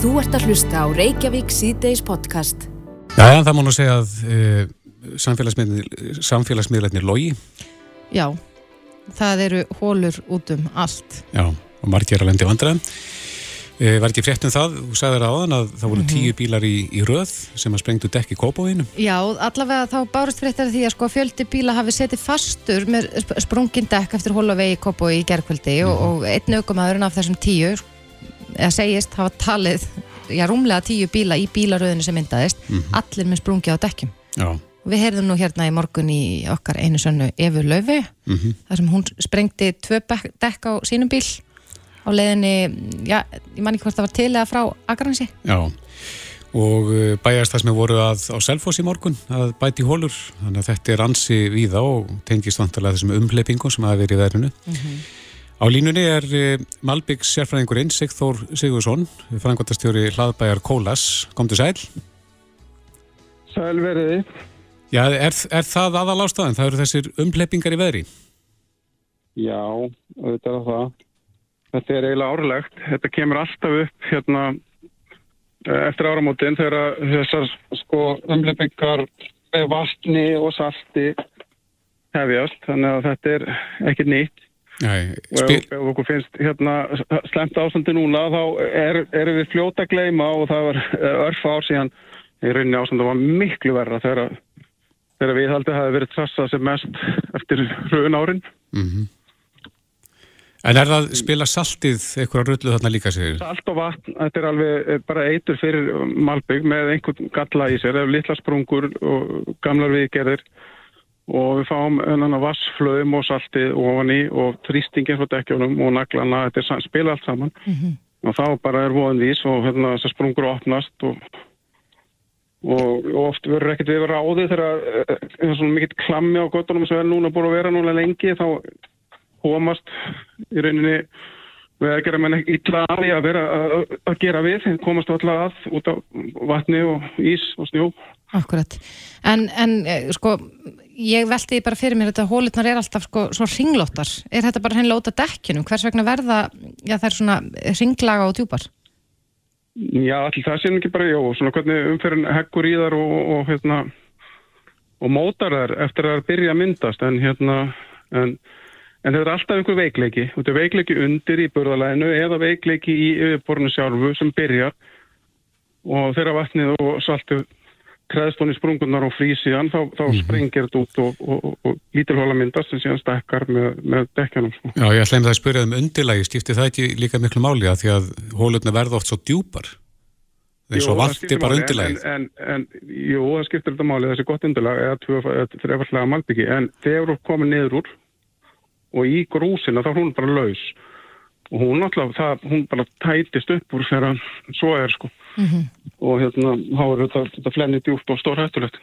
Þú ert að hlusta á Reykjavík síðdeis podcast. Já, það má nú segja að uh, samfélagsmiðlarnir logi. Já, það eru hólur út um allt. Já, og margir að lendi vandræðum. Uh, var ekki frétt um það, þú sagði það áðan að það voru tíu bílar í, í röð sem að sprengtu dekk í kópáinu. Já, allavega þá bárust fréttar því að sko fjöldi bíla hafi setið fastur með sp- sprungin dekk eftir hólavegi í Kópói í gerkvöldi og, og einn aukumæðurinn af þessum tíu eða segist hafa talið já, rúmlega tíu bíla í bílaröðinu sem myndaðist allir með sprungi á dekkjum Já, við heyrðum nú hérna í morgun í okkar einu sönnu Efu Laufi Mhm. þar sem hún sprengdi tvö dekk á sínum bíl á leiðinni, já, ég man ekki hvort það var til eða frá Akransi já. Og bæjast það sem voru að á Selfoss í morgun að bæti hólur. Þannig að þetta er ansi víða og tengist vantarlega þessum umleipingum sem hafa verið í verðinu. Á línunni er uh, Malbyggs sérfræðingurinn Sigþór Sigursson, frangværtastjóri hlaðbæjar Kólas. Komdu sæl. Sælveriði. Já, er, er það aðal ástæðan? Það eru þessir umleipingar í veðri? Já, auðvitað er það. Þetta er eiginlega árlegt. Þetta kemur alltaf upp hérna eh, eftir áramótin þegar þessar sko umleipingar með vatni og salti hefjast. Þannig að þetta er ekkert nýtt. Nei, Og spil... ef, ef okkur finnst hérna slemt ástandi núna þá er, erum við fljóta að gleyma og það var eh, örf ár síðan í rauninni ástandi var miklu verra þegar, þegar við haldið hafi verið trassað sem mest eftir hrun árin. Mhm. En er það spila saltið eitthvað rullu þarna líka segir? Salt og vatn, þetta er alveg eh, bara eitur fyrir Malbygg með einhvern galla í sér, ef litla sprungur og gamlar viðgerðir og við fáum ennan að vassflöðum og saltið ofan í og þrýstingin frá dekkjónum og naglana, þetta er spila allt saman. Og þá bara er voðan vís og hérna þessar sprungur opnast og, og, oft verður ekkert við ráði þegar eh, það er svona mikill klammi á gottunum sem er núna búin að vera núna lengi þá komast í rauninni við að gera menn illa að því að vera að, að gera við, þeir komast alltaf að út á vatni og ís og snjó. Akkurat. En, en eh, sko, ég velti því bara fyrir mér þetta hólutnar er alltaf sko, svo ringlóttar. Er þetta bara hennilega út af dekkjunum? Hvers vegna verða, já það er svona ringlaga og djúpar? Já, allir það sé nú ekki bara, já, svona hvernig umferðin heggur í þar og, og hérna og mótar þar eftir að byrja að myndast en hérna en, en þetta er alltaf einhver veikleiki þetta er veikleiki undir í burðalæðinu eða veikleiki í yfirborinu sjálfu sem byrjar og þegar vatnið og saltið kreðst hún í sprungunar og frýs síðan þá, þá sprengir þetta út og, og, og, og lítilhóla myndast sem síðan stekkar með, með dekkjanum sko. Já, ég ætla einnig að spyrja um undirlægi, skipti það ekki líka miklu máli að því að hólurna verða oft svo djúpar? Jú, það skiptir bara máli. En, en, en, jú, það skiptir þetta máli, þessi gott undirlag eða þrefallega malbyggi, en þegar þú komið niður úr og í grúsina þá er hún bara laus. Og hún alltaf, það, hún bara tætist upp úr þegar svo er sko. Og hérna, þá er þetta, þetta flenni djúpt og stór hættulegt.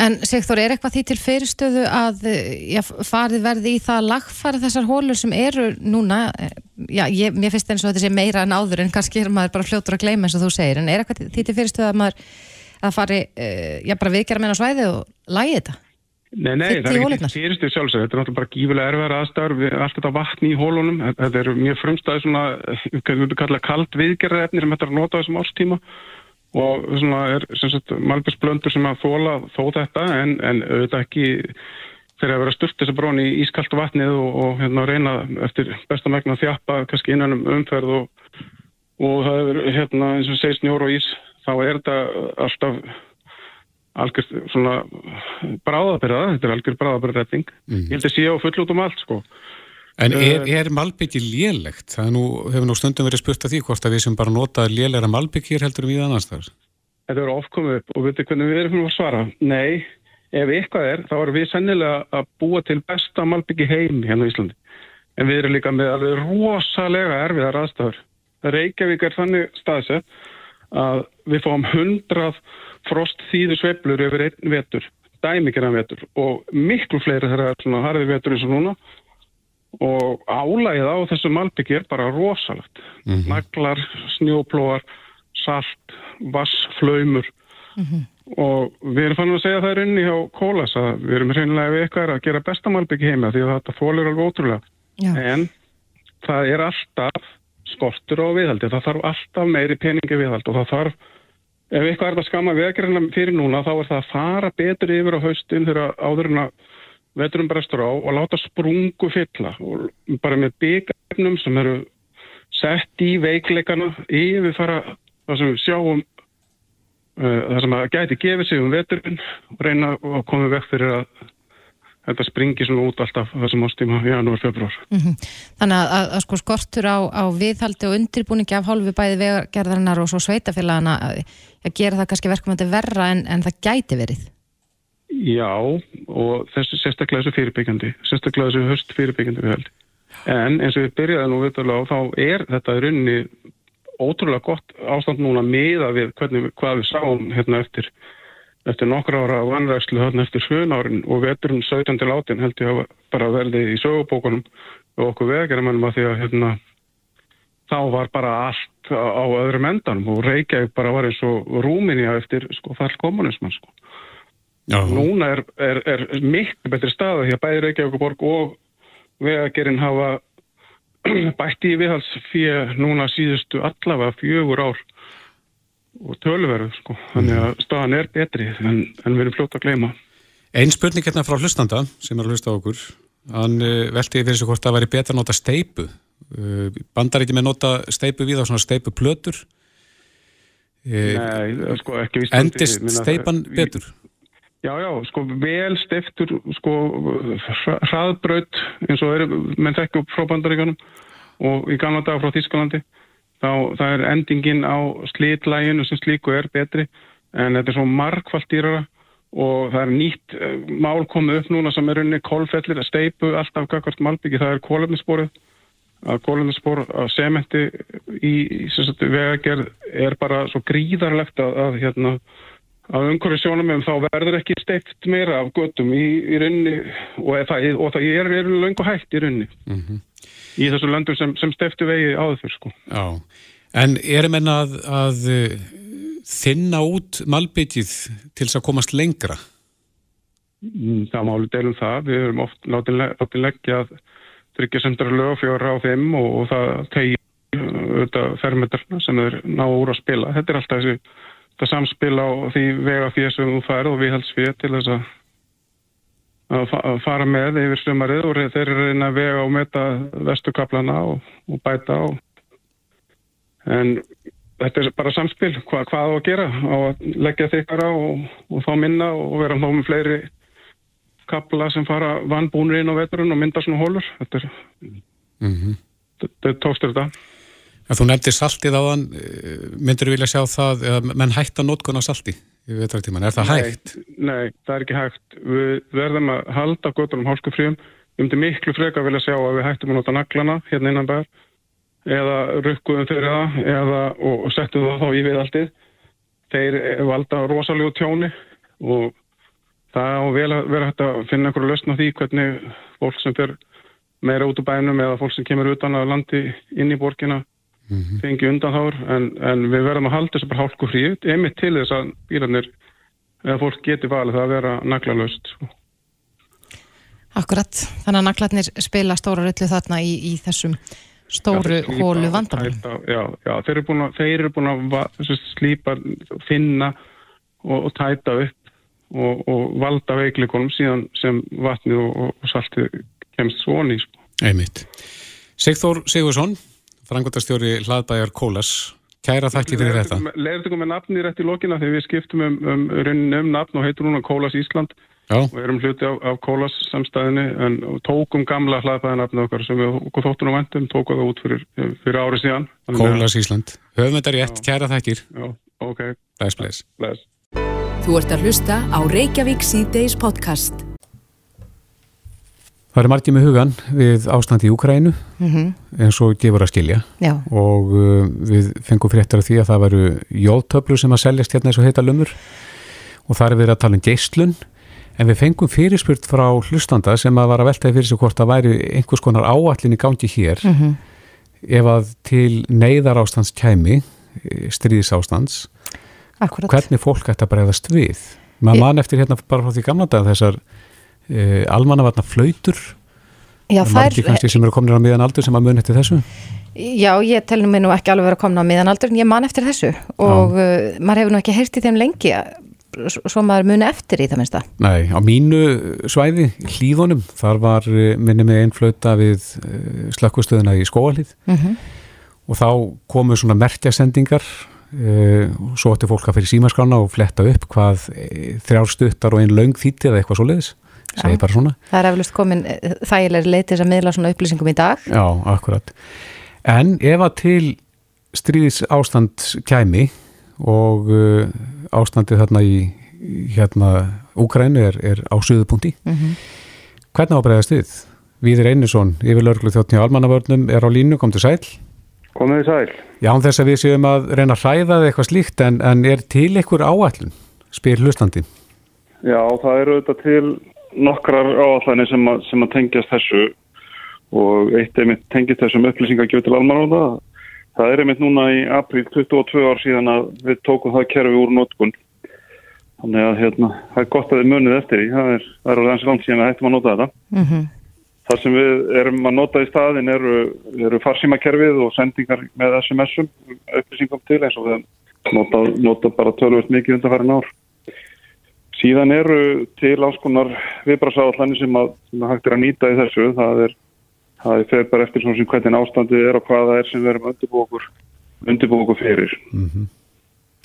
En Sigþór, er eitthvað því til fyrirstöðu að eh, já, farið verði í það að lagfæra þessar hólur sem eru núna, eh, já, ég, mér finnst eins og þetta sé meira en áður en kannski er maður bara fljótur að gleyma eins og þú segir, en er eitthvað því til fyrirstöðu að maður að fari, eh, já, bara viðgerða meina svæði og lagi þetta? Nei, nei, það í er ekki fyrirstu sjálfsög, þetta er náttúrulega bara gífulega erfiðar aðstæður. Við allt þetta vatni í hólunum, þetta eru mjög frumstæði svona, við kalla kalt viðgerðarefni sem þetta er að nota á þessum árstíma. Og svona er sem sagt malbjörnsblöndur sem að þóla þó þetta en, en auðvitað ekki þegar að vera sturt þess að bróni í ískalt vatnið og, og hérna reyna eftir besta megna að þjappa kannski innan um umferð og, og það er hérna eins og segist snjór og ís þá er þetta alltaf algjör svona bráðabyrða, þetta er algjör bráðabyrðaretting ég held að sé á full út um allt sko. En er, Eh, er malbyggi lélegt? Það nú, hefur nú stundum verið spurt að því hvort að við sem bara nota lélegra malbyggi hér heldur við annars þar. þetta er oft komið upp og veitir hvernig við erum að svara. Nei, ef eitthvað er þá erum við sennilega að búa til besta malbyggi heim hérna á Íslandi. En við erum líka með alveg rosalega erfiðar aðstæður. Reykjavík er þannig staðsett að við fáum hundrað frost þýðu sveiflur yfir einn vetur dæmikirann vetur og miklu fleiri þegar það er svona harði vetur eins og núna. Og álægið á þessu malbyggi er bara rosalegt. Naglar, snjóplóar salt, vassflaumur og við erum fannin að segja það er inni hjá Kólas að við erum reynilega við eitthvað að gera besta malbyggi heima því að þetta fólur alveg ótrúlega. Já. en það er alltaf skortur á viðhaldi. Það þarf alltaf meiri peningi viðhald og það þarf, ef eitthvað er það skama veðgerðina fyrir núna, þá er það að fara betur yfir á haustin þegar áðurinn að veturum brestur á og láta sprungu fylla og bara með byggjarnum sem eru sett í veikleikana yfir fara það sem við sjáum uh, það sem að gæti gefið sig um veturinn og reyna að koma vekk fyrir að þetta springi svona út alltaf þessum ástíma í janúar, februar. Mm -hmm. Þannig að, að, sko skortur á, á viðhaldi og undirbúningi af hálfu bæði vegargerðarinnar og svo sveitafélagana að, að gera það kannski þetta verra en, en það gæti verið? Já, og þessu sérstaklega þessu fyrirbyggjandi, sérstaklega þessu höst fyrirbyggjandi við held. En eins og við byrjaðum nú viðtalega á, þá er þetta í rauninni ótrúlega gott ástand núna miða við hvernig, hvað við sáum hérna eftir eftir nokkra ára vanrækslu þarna eftir svön árin og veturinn 17 til 18 held ég að bara verði í sögubókunum og okkur vegaramennum að því að hérna, þá var bara allt á, á öðrum endanum og Reykjavík bara var eins og Rúminja eftir sko fall kommunisman sko. Núna er, er, er miklu betri stað að því að bæði Reykjavík borg og vegagerinn hafa bætti í viðhals fyrir núna síðustu allavega fjögur ár og tölverðu sko. Þannig að staðan er betri en, en við erum fljótt að gleyma. Einn spurning hérna frá hlustanda sem er að hlusta á okkur. Hann uh, velti fyrir sig hvort það væri betra að nota steipu. Uh, bandar ekki með nota steipu við á svona steipu plötur? Uh, Nei, sko ekki vist. Endist steipan betur? Já, já, sko vel steiftur sko hraðbraut eins og er, menn þekku frá bandaríkanum og í gamla daga frá Þískalandi þá það er endingin á slitlæginu sem slíku er betri en þetta er svo markvallt dýrara og það er nýtt uh, mál komið upp núna sem er unni kólfellir að steipu alltaf gagvart malbyggi, það er kólefnissporið að kólefnisspor að sementi í, í vegagerð er bara svo gríðarlegt að, að hérna að umhverju sjónum þá verður ekki steipt meira af göttum í, í runni og það, og það er verið lengur hægt í runni mm -hmm í þessu löndum sem, sem steftu vegi áður fyrir sko. Já, en erum en að, að uh, þinna út malbyggið til þess að komast lengra? Mm, það máli delum það, við erum oft látið leggja að tryggja semdara lögfjóra á þeim og, og það tegi auðvitað fermetrarna sem þeir ná úr að spila. Þetta er alltaf þessi samspil á því vega fyrir sem þú færð og viðhalsfið til þess að að fara með yfir sumarið og þeir eru reyna að vega og meta vestukaplana og, og bæta og en þetta er bara samspil Hva, hvað á að gera á að leggja þykkara og, og þá minna og vera þá með fleiri kapla sem fara vannbúnir inn á veturinn og mynda svona hólur þetta er mm -hmm. þetta er tókstur þetta En þú nefndir saltið á þann myndur þú vilja sjá það að menn hætta nótkun á salti? Í vetartíman. Er það hægt? Nei, það er ekki hægt. Við verðum að halda gotunum hálskufríum. Við myndum miklu freka að vilja sjá að við hættum að nota naglana hérna innan bær eða rukkuðum þeirra eða og settum það þá í viðaldið. Þeir valda rosalega tjóni og það á vel að vera hægt að finna einhverju löstn á því hvernig fólk sem fyrir meira út á bænum eða fólk sem kemur utan að landi inn í borgina mm -hmm. fengi undan þáur en, en við verðum að halda þessu bara hálku frí. Emitt til þess að bílarnir eða fólk geti valið að vera naglalöst Akkurat, þannig að naglarnir spila stóra rullu þarna í, í þessum stóru já, hólu vandamálum. Já, já þeir eru búin að, þeir eru búin að slípa, finna og, og tæta upp og, og valda veikleikonum síðan sem vatni og, og salti kemst svoni sko. Einmitt. Sigþór Sigursson frangotastjóri hlaðbæjar Kólas. Kæra þakki fyrir þetta. Leður þú með nafni rétt í lokina þegar við skiptum um, um, um nafn og heitur hún á Kólas Ísland. Já. og erum hluti af, af Kólas samstæðinni en tókum gamla hlaðbæðanafni okkar sem við okkur þóttunum vendum tókum það út fyrir, fyrir árið síðan. Kólas Ísland, höfum þetta rétt, kæra þakkir. Já, ok. Bless, bless. bless. Þú ert að hlusta á Reykjavík C-Days podcast Það er margir með hugan við ástandi í Ukrænu mm -hmm. eins og gefur að skilja Já. og uh, við fengum fréttar af því að það veru jóðtöflur sem að seljast hérna eins og heita lumur og það er við að tala um geyslun en við fengum fyrirspurt frá hlustanda sem að var að veltaði fyrir sig hvort að væri einhvers konar áallin í gangi hér mm -hmm. ef að til neyðar ástands kæmi stríðis ástands Akkurat. hvernig fólk ætti að bregðast við maður mann eftir hérna bara frá því gamla dag þessar uh, almannavarna flautur. Já, það er margir kannski sem eru komin á miðan aldur sem að mun eftir þessu. Já, ég telnum mig nú ekki alveg að komna á miðan aldur en ég man eftir þessu. Og uh, maður hefur nú ekki heyrst í þeim lengi svo maður muni eftir í það minnsta. Nei, á mínu svæði hlýðunum, þar var uh, minni með einflöta við uh, slökkustöðuna í skóalið mm -hmm. og þá komu svona merkjasendingar uh, og svo ætti fólk að fyrir símaskrána og fletta upp hvað þrjárstuttar og einn laung þýtti eða eitthvað svo leiðis segi bara svona. Það er eflust komin þægilegri leytis að miðla svona upplýsingum í dag. Já, akkurat. En ef að til stríðis ástand kæmi og uh, ástandið þarna í hérna Úkrænu er, er á suðupunkti mm -hmm. hvernig ábreiðast þið? Víðir Einarsson, yfir lörglu þjóttni á almannavörnum er á línu, kom til sæl. Komið sæl. Já, þess að við séum að reyna að hræða eitthvað slíkt en, en er til ykkur áallun spyr hlustandi. Já, það eru auðvitað til nokkrar áallanir sem, sem að tengjast þessu og eitt einmitt tengist þessum upplýsingagjöf til almanóða það er einmitt núna í april 22 ár síðan að við tókum það kerfi úr nótkunn þannig að hérna, það er gott að þið munið eftir í það er, það er alveg eins og langt síðan að hættum að nota þetta. Mm -hmm. það sem við erum að nota í staðin eru, eru farsímakerfið og sendingar með SMS-um upplýsingum til eins og við nota, nota bara tölvöld mikið undan farin ár síðan eru til áskonar viðbrasáallanir sem, sem að hægt er að nýta í þessu það er það er fyrir bara eftir svona sem hvernig ástandið er og hvað það er sem við erum undirbúið okkur fyrir. Mm -hmm.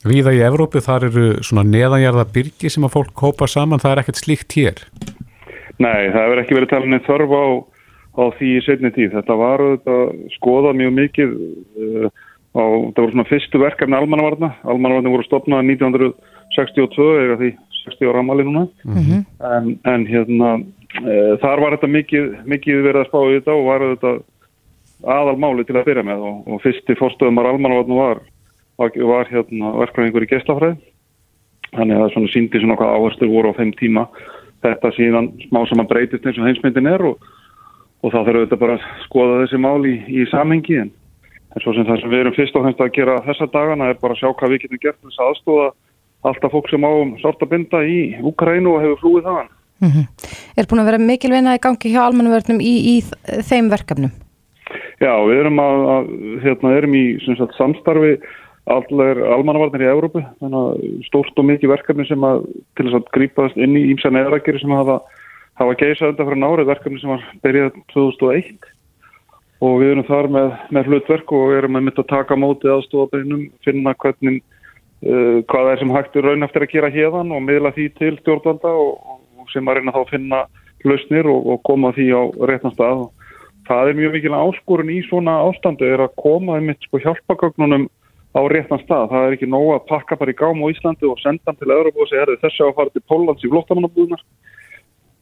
Víða í Evrópu þar eru svona neðanjarða byrgi sem að fólk kópa saman, það er ekkert slíkt hér? Nei, það hefur ekki verið talin einn þörf á, á því í setni tíð. Þetta var skoðað mjög mikið uh, á, það voru svona fyrstu verkefni almannavarna. Almannavarna voru stopnað 1962 eða því 60 ára amalið núna. Mm -hmm. en, en hérna e, þar var þetta mikið, mikið verið að spá í þetta og var þetta aðalmáli til að byrja með. Og, og fyrsti fórstöðumar almannavarnu var, var, var hérna verkefningur í gestlafræð þannig að það svona síndi svona hvað áherslu voru á þeim tíma. Þetta síðan smá sem að breytist eins og heimsmyndin er og, og þá þurfum við bara að skoða þessi mál í, í samhengi. En, en svo sem það sem við erum fyrst og fremst að gera þessa dagana er bara að sjá hvað við getum gert þess aðstóða alltaf fólk sem á sorta binda í Úkrænu og hefur flúið þaðan. Mm -hmm. Er búin að vera mikilvægna í gangi hjá almannverðnum í, í þeim verkefnum? Já, við erum, að, að, hérna, erum í sagt, samstarfi allar almannavarnir í Európu, þannig að stórt og mikið verkefni sem að til þess að grípaðast inn í ímsa neðrakeri sem hafa, hafa geisað undan frá nárið verkefni sem var byrjað 2001 og við erum þar með, með hlutverk og erum að mynda að taka mótið aðstofabeinum, finna hvernig hvað er sem hægt er raun eftir að gera hérðan og miðla því til stjórnvalda og, og sem að reyna þá að finna lausnir og, og koma því á réttan stað. Það er mjög mikilvæg áskorun í svona ástandu er að koma um eitt sko hjálpagögnunum á réttan stað. Það er ekki nóg að pakka bara í gám á Íslandi og senda hann til Európa og segja er þessi að fara til Pólans í flottamannabúðunar.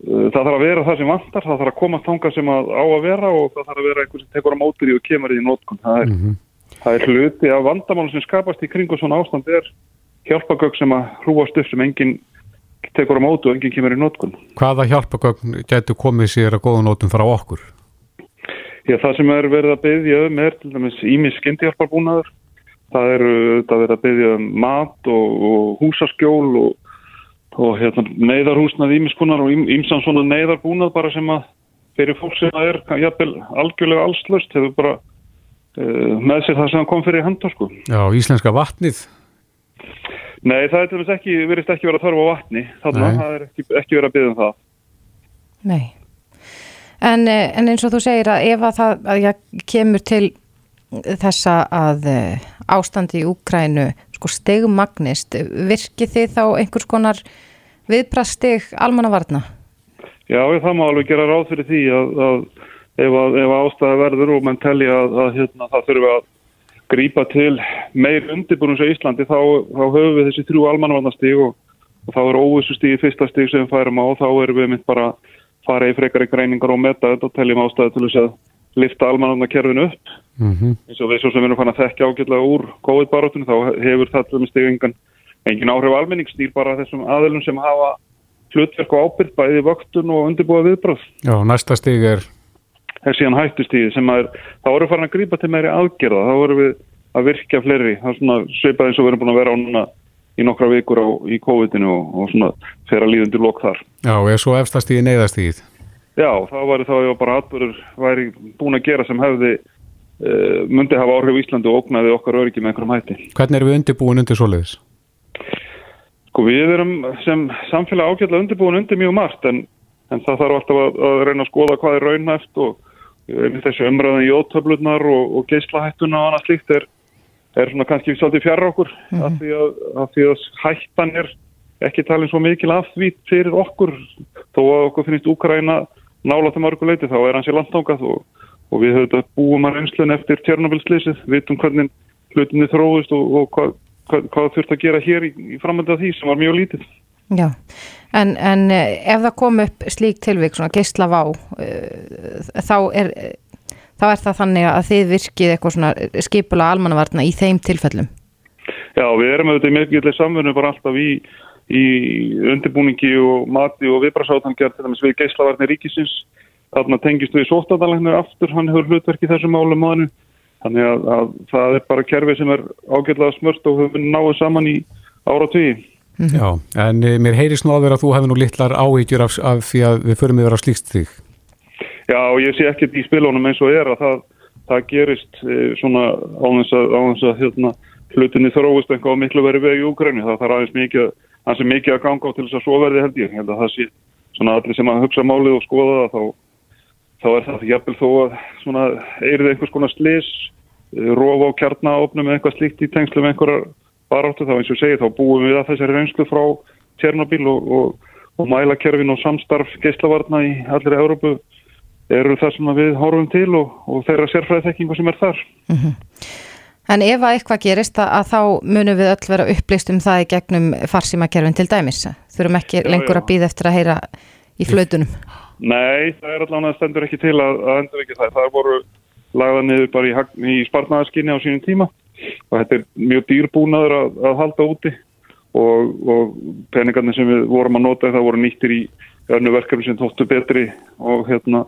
Uh, það þarf að vera það sem vantar, það þarf að koma þanga sem að á að vera og það þarf að vera einhver sem tekur á mótur í og kemur í nótkunn. Það er mm -hmm það er hluti af vandamálum sem skapast í kringu svona ástand er hjálpagögg sem að hrúast upp sem enginn tekur á mótu og enginn kemur í nótkunn. Hvaða hjálpagögg getur komið sér að góða nótum frá okkur? Já, það sem er verið að byggja um er til dæmis ímis skyndihjálparbúnaður. Það eru það verið að byggja um mat og, og húsaskjól og, og hérna, neyðarhúsnað ímiskunnar og ímsan svona neyðarbúnað bara sem að fyrir fólk sem er jafnvel algjörlega allslöst hefur bara með sér það sem kom fyrir hendur sko. Já, íslenska vatnið? Nei, það er til dæmis ekki, verist ekki verið að þarfa á vatni, þannig að það er ekki, ekki verið að byggja um það. Nei, en, eh, en eins og þú segir að ef að það að ég kemur til þessa að eh, ástandi í Úkrænu sko stegmagnist, virkið þið þá einhvers konar viðprastig almannavarna? Já, það má alveg gera ráð fyrir því að, að ef, að, ef ástæða verður og mann telli að, að hérna, það þurfi að grípa til meir undirbúrums á Íslandi þá, þá höfum við þessi þrjú almanvarnastíg og, og þá er óvissustígi fyrsta stíg sem færum á og þá erum við mynd bara fara í frekar í greiningar og metta þetta og teljum ástæði til þess að lifta almanvarnakerfinu upp mm -hmm. eins og við svo sem við erum fann að þekka ágjörlega úr COVID-baróttunum þá hefur þetta með stígingan engin áhrif almenningsstýr bara þessum aðlum sem hafa hlutverk og ábyrg bæði vöktun og undirbúa viðbröð. Já, næsta stíg er er síðan hættustíði sem að þá erum við farin að grípa til meiri aðgerða þá erum við að virkja fleiri það er svona sveipað eins og við erum búin að vera á núna í nokkra vikur á, í COVID-inu og, og svona þeirra líðundir lok þar Já, er svo efstastíði neyðastíðið? Já, það var þá ef bara atbyrður væri búin að gera sem hefði uh, myndi hafa áhrif í Íslandi og ógnaði okkar öryggi með einhverjum hætti. Hvernig erum við undirbúin undir svoleiðis? Sko við erum sem samfélag ágætlega undirbúin undir mjög margt en, en það þarf alltaf að, að reyna að skoða hvað er raunhæft og þessu umræðan í ótöflunar og, og geyslahættuna og annað slíkt er, er svona kannski svolítið fjara okkur mm -hmm. af, því að, af því að hættan er ekki talin svo mikil aftvít fyrir okkur þó að okkur finnst Úkræna nála það mörguleiti þá er hans í landtángað og, og við höfum búum að reynslun eftir Tjernobyl-slýsið, vitum hvernig hlutinni þróist og, og hvað, hvað, hvað þurft að gera hér í, í framönda því sem var mjög lítið. Já, en, en eh, ef það kom upp slík tilvík, svona geysla vá, uh, þá er, þá er það þannig að þið virkið eitthvað svona skipula almannavarna í þeim tilfellum? Já, við erum auðvitað mikilvægt samfunni bara alltaf í í undirbúningi og mati og viðbrasátangjart til dæmis við geyslavarnir ríkisins þarna tengist við sóttadalæknir aftur, hann hefur hlutverk í þessum málum aðinu þannig að, að það er bara kerfi sem er ágjörlega smört og hefur náðu saman í ára tíu. Mm -hmm. Já, en e, mér heyrist nú áður að þú hefur nú litlar áhyggjur af, af því að við förum yfir að slíkst þig. Já, og ég sé ekkert í spilunum eins og er að það, það gerist e, svona á þess að, á þess að hérna, hlutinni þróist eitthvað miklu verið vegi í Úkræni, það þarf aðeins mikið að sem mikið að ganga á til þess að svo verði held ég. Ég held að það sé svona allir sem að hugsa málið og skoða það þá, þá er það jafnvel þó að svona eirið einhvers konar slis, eh, rof á kjarnaopnum eða eitthvað slíkt í tengslu með einhverjar baráttu þá eins og segi þá búum við að þessari reynslu frá Tjernobyl og, og, og mælakerfin og samstarf geislavarna í allir Európu eru það sem við horfum til og, og þeirra sérfræði þekkingu sem er þar. Mm -hmm. En ef að eitthvað gerist að, að þá munum við öll vera upplýst um það í gegnum farsímakerfin til dæmis. Þurfum ekki já, lengur já. að býða eftir að heyra í flötunum. Nei, það er allavega stendur ekki til að, að endur ekki það. Það voru lagða niður bara í, í spartnaðarskinni á sínum tíma og þetta er mjög dýrbúnaður að, að halda úti og, og peningarnir sem við vorum að nota það voru nýttir í önnu verkefni sem tóttu betri og hérna,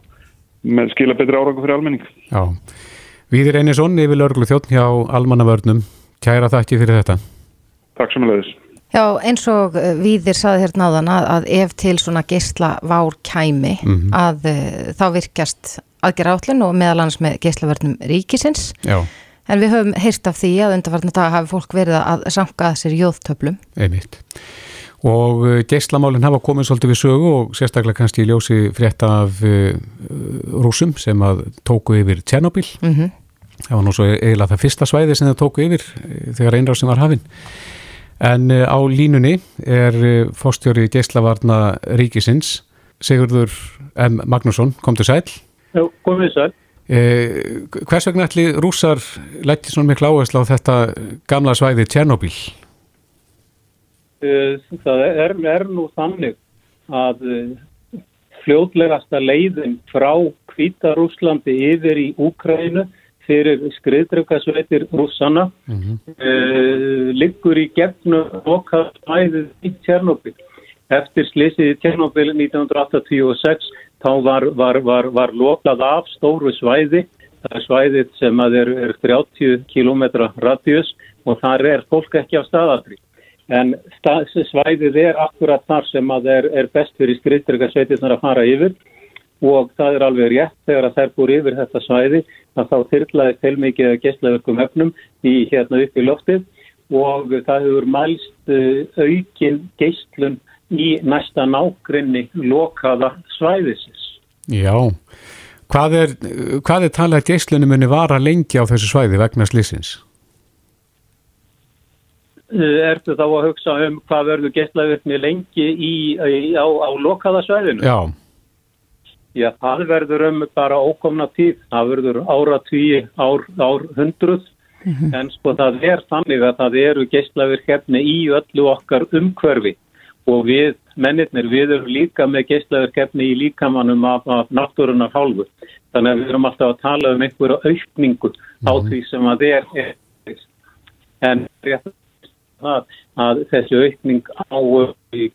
skila betri árangu fyrir almenning. Já. Víðir Einarsson, yfir lörglu þjótt hjá Almannavörnum. Kæra þakki fyrir þetta. Takk sem að leiðis. Já, eins og eh, Víðir saði hérna áðan að, að ef til svona geysla vár kæmi mm -hmm. að uh, þá virkjast aðgerra átlun og meðal annars með geyslavörnum ríkisins. Já. En við höfum heyrt af því að undarvarna dag hafi fólk verið að sanka að sér jóðtöflum. Einmitt. Og eh, geyslamálinn hafa komið svolítið við sögu og sérstaklega kannski í ljósi frétta af uh, rúsum sem að tóku yfir Tjernobyl. Mhm. Mm það var nú svo eiginlega það fyrsta svæði sem það tóku yfir eh, þegar einrásin var hafinn en eh, á línunni er eh, fórstjóri geislavarna ríkisins Sigurður M. Magnússon kom til sæl Já, komið sæl eh, Hvers vegna ætli rúsar lætti svona miklu áherslu á þetta gamla svæði Tjernobyl? Það er, er nú þannig að fljóðlegasta leiðin frá Kvítarúslandi yfir í Úkrænu fyrir skriðdrökkasveitir rússana mm -hmm. uh, liggur í gefnu okkar svæðið í Tjernobyl. Eftir slísið í Tjernobyl 1986 þá var, var, var, var lokað af stóru svæði, það er svæðið sem er, er 30 km radius og þar er fólk ekki á staðatri. En stað, svæðið er akkurat þar sem er, er best fyrir skriðdrökkasveitirnar að fara yfir og það er alveg rétt þegar að þær búr yfir þetta svæði að þá þyrlaði til mikið gæstleverkum efnum í hérna upp í loftið og það hefur mælst uh, aukin gæstlun í næsta nákrenni lokaða svæðisins. Já, hvað er, hvað er talað gæstlunum muni vara lengi á þessu svæði vegna slissins? Uh, ertu þá að hugsa um hvað verður gæstleverkni lengi í, í, á, á lokaða svæðinu? Já. Já, það verður um bara ókomna tíð, það verður ára tíu, ár, ár hundruð, mm -hmm. en sko það er þannig að það eru geyslaverkefni í öllu okkar umhverfi og við, mennirnir, við erum líka með geyslaverkefni í líkamannum af, af náttúrunar hálfu. Þannig að við erum alltaf að tala um einhverju aukningu á mhm. því sem að er, er en rétt að, að þessi aukning á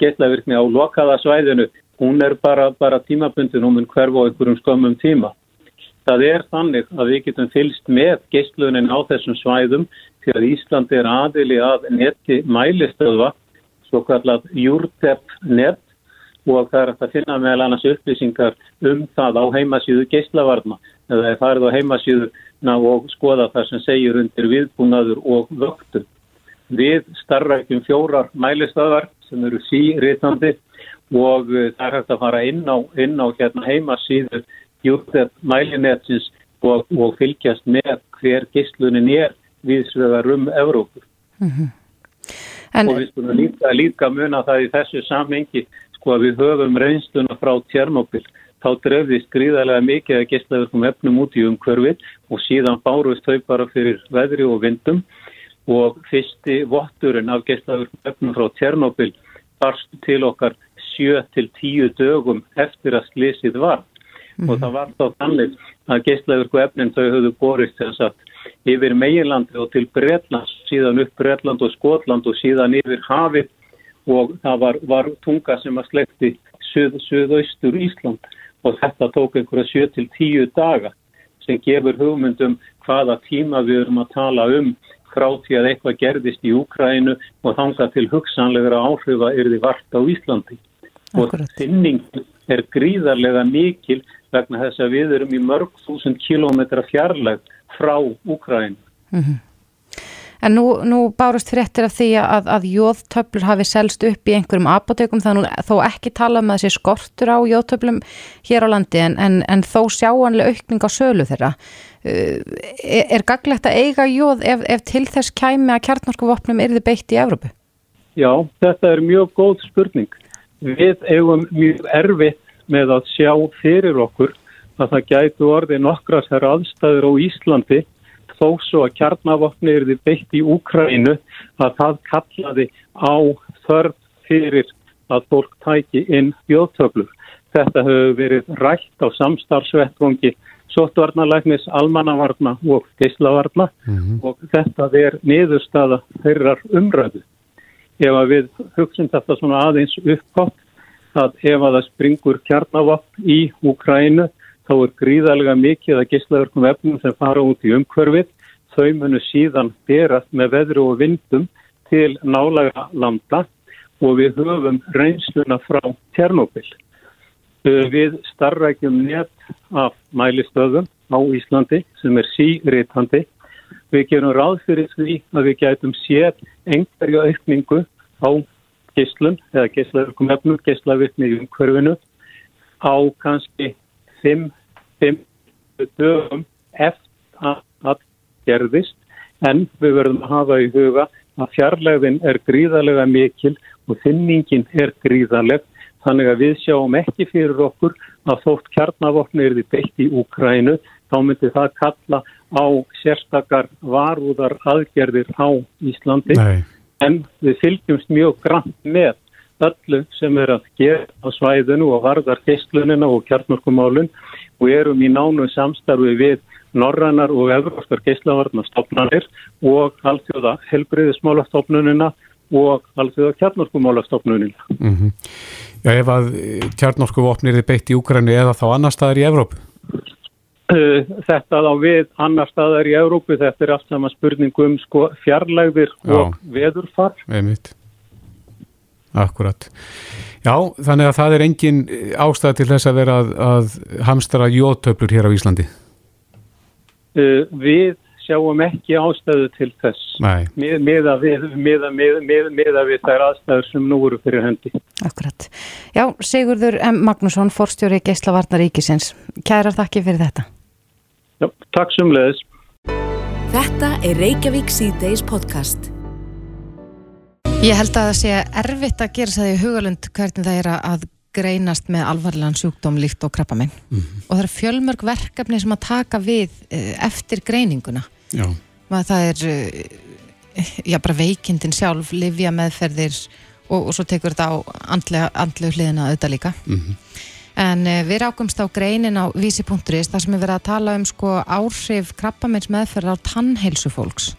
geyslaverkni á lokaða svæðinu hún er bara, bara tímabundin og mun hverfa á einhverjum skömmum tíma. Það er þannig að við getum fylst með geistlunin á þessum svæðum því að Ísland er aðili að neti mælistöðva, svo kallat Júrtepp net og það er að finna meðal annars upplýsingar um það á heimasíðu geislavarna eða það er farið á heimasíðuna og skoða það sem segir undir viðbúnaður og vöktum. Við starfrækjum fjórar mælistöðar sem eru síritandi og uh, það er hægt að fara inn á, inn á hérna, heimasíðu júttet mælinetsins og, og fylgjast með hver gíslunin er viðsvegar um Evrópur. Mm -hmm. En... Og við skulum líka, líka muna það í þessu samhengi sko að við höfum reynstuna frá Tjernobyl þá drefðist gríðarlega mikið að gíslaverkum efnum út í umhverfið og síðan bárust þau bara fyrir veðri og vindum og fyrsti votturinn af gíslaverkum efnum frá Tjernobyl barst til okkar 7 til 10 dögum eftir að slísið var mm. og mhm. það var þá þannig að geislaverku efnin þau höfðu borist þess að yfir meginlandi og til Breitland, síðan upp Breitland og Skotland og síðan yfir hafið og það var, var tunga sem að slekti söð, söðaustur Ísland og þetta tók einhverja 7-10 daga sem gefur hugmyndum hvaða tíma við erum að tala um frá því að eitthvað gerðist í Úkrænu og þanga til hugsanlegra áhrifa er því vart á Íslandi. Akkurat. Og þinning er gríðarlega mikil vegna þess að við erum í mörg þúsund kilómetra fjarlag frá Úkræn. Mm -hmm. En nú, nú bárust fréttir af því að, að jóðtöflur hafi selst upp í einhverjum apotekum þannig þó ekki tala um að þessi skortur á jóðtöflum hér á landi en, en, en þó sjáanlega aukning á sölu þeirra. Uh, er, er gaglegt að eiga jóð ef, ef til þess kæmi að kjartnorskuvopnum er þið beitt í Európu? Já, þetta er mjög góð spurning. Við eigum mjög erfitt með að sjá fyrir okkur að það gætu orði nokkras hér aðstæður á Íslandi þó svo að kjarnavopni er þið beitt í Úkrænu að það kallaði á þörf fyrir að fólk tæki inn bjóðtöflur. Þetta hefur verið rætt á samstarfsvettvangi sóttvarnalæknis, almannavarna og geyslavarna mm -hmm. og þetta er niðurstaða þeirrar umræðu. Ef við hugsim þetta svona aðeins uppgótt að ef að það springur kjarnavapp í Úkrænu þá er gríðarlega mikið að gíslaverkum efnum sem fara út í umhverfið. Þau munu síðan berast með veðru og vindum til nálaga landa og við höfum reynsluna frá Tjernobyl. Við starrækjum nett af mælistöðum á Íslandi sem er síritandi. Við gerum ráð fyrir því að við gætum sér einhverju aukningu á geyslun eða geyslaverkum efnum, geyslavirkni í umhverfinu á kannski 5 dögum eftir að það gerðist. En við verðum að hafa í huga að fjarlæðin er gríðarlega mikil og þinningin er gríðarleg. Þannig að við sjáum ekki fyrir okkur að þótt kjarnavopni er því beitt í Úkrænu þá myndi það kalla á sérstakar varúðar aðgerðir á Íslandi. Nei. En við fylgjumst mjög grann með öllu sem er að gera á svæðinu og varðar geistlunina og kjarnorkumálun og erum í nánu samstarfi við norrannar og evróskar geislavarnastofnanir og alþjóða helbriðismálastofnunina og alþjóða kjarnorkumálastofnunina. Mm -hmm. Já, ef að kjarnorkuvopnir er beitt í Úkrænu eða þá annar staðar í Evrópu? Eh, þetta á við annar staðar í Európu, þetta er allt saman spurningum sko, fjarlægðir og veðurfar. Einmitt. Akkurat. Já, þannig að það er engin ástæð til þess að vera að, að hamstra jótöflur hér á Íslandi? Uh, við sjáum ekki ástæðu til þess. Nei. Miða við, miða, miða, miða við þær aðstæður sem nú eru fyrir hendi. Akkurat. Já, Sigurður M. Magnússon, forstjóri Geislavarnar Ríkisins. Kærar þakki fyrir þetta. Já, takk sem leðis. Þetta er Reykjavík C-Days podcast. Ég held að það sé erfitt að gera það í hugalund hvernig það er að greinast með alvarlegan sjúkdóm, líkt og krabba minn. Mm -hmm. Og það er fjölmörg verkefni sem að taka við eh, eftir greininguna. Já. Það er, eh, já bara veikindin sjálf, livja meðferðir og, og svo tekur þetta á andlu hliðina auðvitað líka. Mm En uh, við rákumst á greinin á vísi.is þar sem við verðum að tala um sko áhrif krabbamenns meðferðar á tannheilsu fólks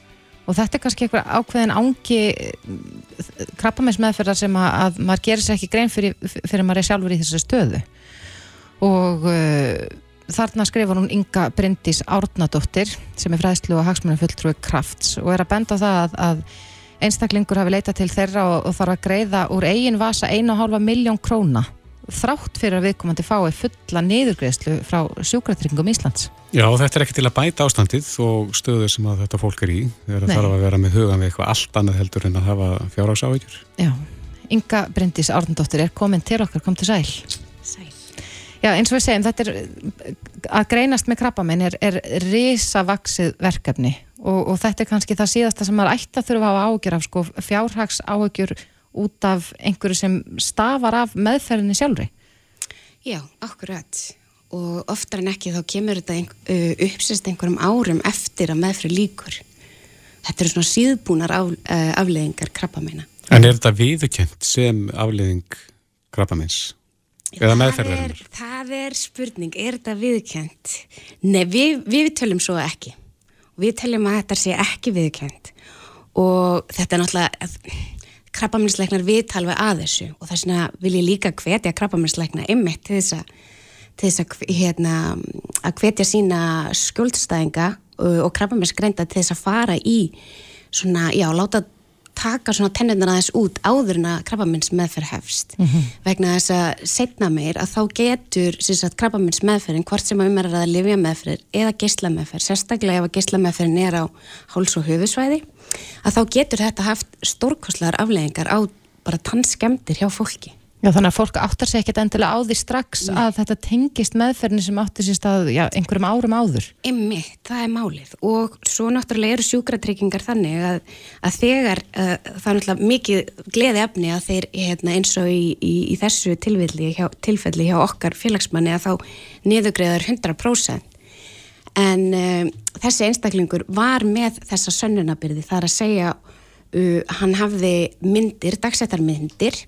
og þetta er kannski eitthvað ákveðin ángi eh, krabbamenns meðferðar sem að, að maður gerir sér ekki grein fyrir, fyrir maður er sjálfur í þessu stöðu. Og uh, þarna skrifur hún Inga Bryndís Árnadóttir sem er fræðslu og hagsmunum fulltrúi krafts og er að benda á það að, að einstaklingur hafi leitað til þeirra og, og þarf að greiða úr eigin vasa 1,5 miljón króna þrátt fyrir að viðkomandi fái fulla niðurgreðslu frá sjúkratryggingum Íslands. Já, þetta er ekki til að bæta ástandið og stöðu sem að þetta fólk er í þegar það þarf að vera með hugan við eitthvað allt annað heldur en að hafa fjárhagsáhyggjur. Já, Inga Bryndís Árndóttir er komin til okkar, kom til sæl. Sæl. Já, eins og við segjum, þetta er að greinast með krabbamenn er, er risavaksið verkefni og, og þetta er kannski það síðasta sem maður ætti að þurfa að hafa áhugjur af sko, fjárhags áhugjur út af einhverju sem stafar af meðferðinni sjálfri. Já, akkurat og oftar en ekki þá kemur þetta ein, uppsist einhverjum árum eftir að meðferð líkur. Þetta eru svona síðbúnar af, afleðingar krabbamenna. En er þetta viðkjönt sem afleðing krabbamenns? Eða meðferðarinnar? Það, það er spurning, er þetta viðkjönt? Nei, við, við töljum svo ekki. Við töljum að þetta sé ekki viðkjönt og þetta er náttúrulega krabbaminsleiknar viðtalva að þessu og þess vegna vil ég líka hvetja krabbaminsleikna ymmit til þess að til þess að, hérna, að hvetja sína skjóldstæðinga og, og krabbaminsgreinda til þess að fara í svona, já, láta taka svona tennurnar aðeins út áður en að krabbamins meðferð hefst mm -hmm. vegna þess að setna meir að þá getur krabbamins meðferðin hvort sem að um er að lifja meðferð eða geysla meðferð sérstaklega ef að geysla meðferðin er á háls- og höfusvæði að þá getur þetta haft stórkoslar afleggingar á bara tannskemdir hjá fólki Já þannig að fólk áttar sér ekkert endilega á því strax Nei. að þetta tengist meðferðin sem áttir sér stað já, einhverjum árum áður. Emmi, það er málið og svo náttúrulega eru sjúkratryggingar þannig að, að þegar uh, það er náttúrulega mikið gleði efni að þeir hérna, eins og í, í, í þessu hjá, tilfelli hjá okkar félagsmanni að þá niðugreðar 100% en uh, þessi einstaklingur var með þessa sönnunabyrði þar að segja uh, hann hafði myndir, dagsettarmyndir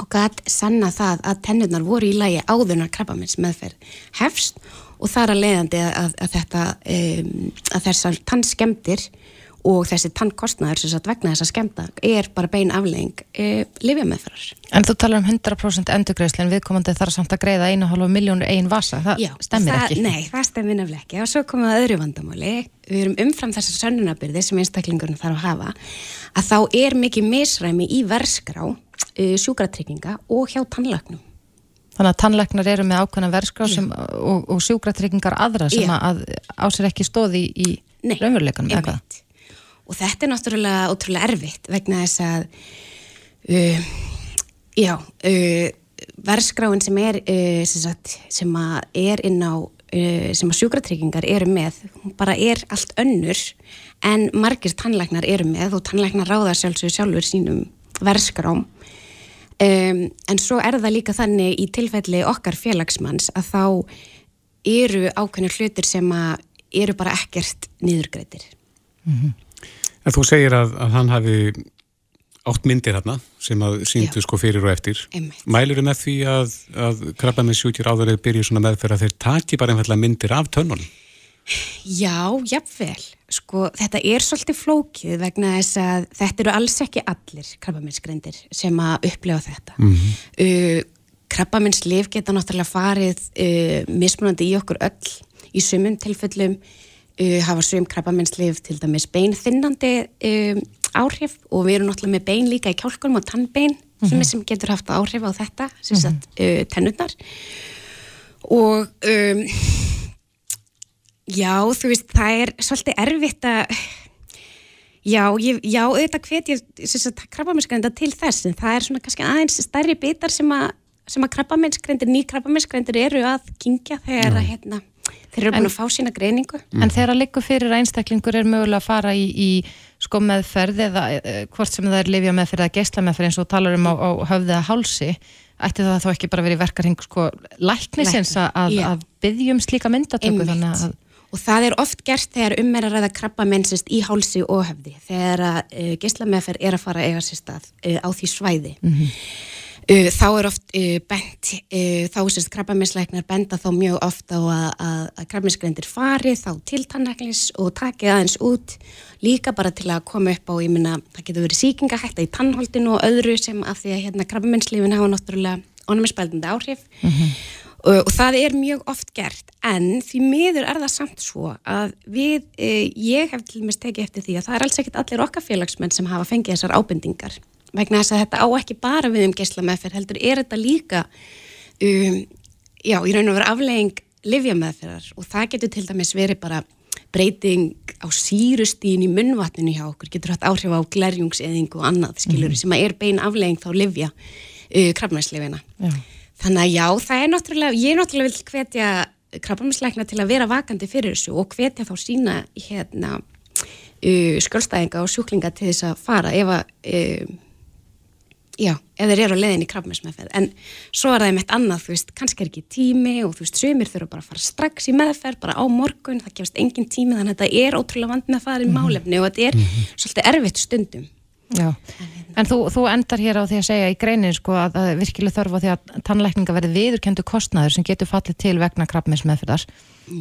og gæt sanna það að tennurnar voru í lægi áðurnar krabbamins meðferð hefst. Og þar að leiðandi að, að þetta um, að þessar tannskemdir og þessi tannkostnaður sem sagt vegna þessa skemta er bara bein aflegging e, livja meðferðar. En þú talar um 100% endurgreðsli en viðkomandi þarf samt að greiða 1,5 miljónur einn vasa, það Já, stemmir það, ekki? Nei, það stemmir nefnilega ekki og svo komum við að öðru vandamáli við erum umfram þessar sönnunabyrði sem einstaklingurinn þarf að hafa að þá er mikið misræmi í verskrá uh, sjúkratrygginga og hjá tannlagnum. Þannig að tannlagnar eru með ákveðna verska og, og sjúkratryggingar aðra sem að ásir ekki stóði í, í raunveruleikunum eða hvað? Og þetta er náttúrulega ótrúlega erfitt vegna þess að uh, já, uh, verskráin sem er uh, sem, sagt, sem er inn á uh, sem að sjúkratryggingar eru með bara er allt önnur en margir tannlagnar eru með og tannlagnar ráða sjálfsögur sjálfur sínum verskrám Um, en svo er það líka þannig í tilfelli okkar félagsmanns að þá eru ákveðinu hlutir sem eru bara ekkert niðurgreitir. Mm -hmm. En þú segir að, að hann hafi átt myndir hérna sem að síndu sko fyrir og eftir. Einmitt. Mælur þau með því að, að krabba með sjúkjur áður eða byrju svona meðferð að þeir taki bara einfallega myndir af tönnunum? Já, jafnvel. Sko, þetta er svolítið flókið vegna þess að þetta eru alls ekki allir krabbaminsgrendir sem að upplefa þetta. Mm -hmm. uh, krabbaminsliv geta náttúrulega farið uh, mismunandi í okkur öll í sumum tilfellum hafa sum krabbaminsliv til dæmis beinþinnandi um, áhrif og við erum náttúrulega með bein líka í kjálkunum og tannbein mm -hmm. sem getur haft áhrif á þetta, sem mhm. sagt, uh, tennurnar og um Já, þú veist, það er svolítið erfitt að já, ég, já, auðvitað hvet ég krabbamennskrenda til þess en það er svona kannski aðeins stærri bitar sem að, að krabbamennskrendir, ný krabbamennskrendir eru að kingja þegar að hérna, þeir eru búin að fá sína greiningu. En þegar að liggja fyrir einstaklingur er mögulega að fara í, í sko meðferð eða e, hvort sem það er lifja meðferð eða geysla meðferð eins og talar um á, á höfðið að hálsi ætti það þá ekki bara verið verkarheng sko læknisins að, að byggjum slíka myndatöku þannig að og það er oft gert þegar um er að ræða krabba mennsist í hálsi og höfði þegar að uh, eh, geyslameðferð er að fara eiga sér stað uh, á því svæði mm -hmm. Uh, þá er oft bent þá sérst krabba mennsleiknar benda þá mjög ofta á að, að, að krabba mennsgrendir fari þá til tannæklis og takið aðeins út líka bara til að koma upp á ég minna, það getur verið síkingahætta í tannholdinu og öðru sem af því að hérna krabba mennslífin hafa náttúrulega ónumispældandi áhrif. Mm -hmm og, og það er mjög oft gert en því miður er það samt svo að við, ég hef til og meins tekið eftir því að það er alls ekkit allir okkar félagsmenn sem hafa fengið þessar ábendingar vegna þess að þetta á ekki bara við um geysla meðferð heldur er þetta líka um, já, í raun og vera aflegging livjameðferðar og það getur til dæmis verið bara breyting á sírustín í munnvatninu hjá okkur, getur hatt áhrif á glerjungseðing og annað, skilur, Mhm. sem að er bein aflegging þá livja uh, krabmænslifina. Já. Þannig að já, það er náttúrulega, ég er náttúrulega vil hvetja krabbamænsleikna til að vera vakandi fyrir þessu og hvetja þá sína hérna uh, skjólstæðinga og sjúklinga til þess að fara ef að uh, já, ef þeir eru á leiðin í krabbmænsmeðferð en svo er það einmitt annað, þú veist, kannski er ekki tími og þú veist, sömur þurfa bara að fara strax í meðferð, bara á morgun, það gefast engin tími þannig að þetta er ótrúlega vand með að fara í málefni og þetta er svolítið erfitt stundum. Já, en þú, þú endar hér á því að segja í greinin sko að, að virkilega þörfa því að tannlækninga verði viðurkendu kostnaður sem getur fallið til vegna krabbmins meðfyrðar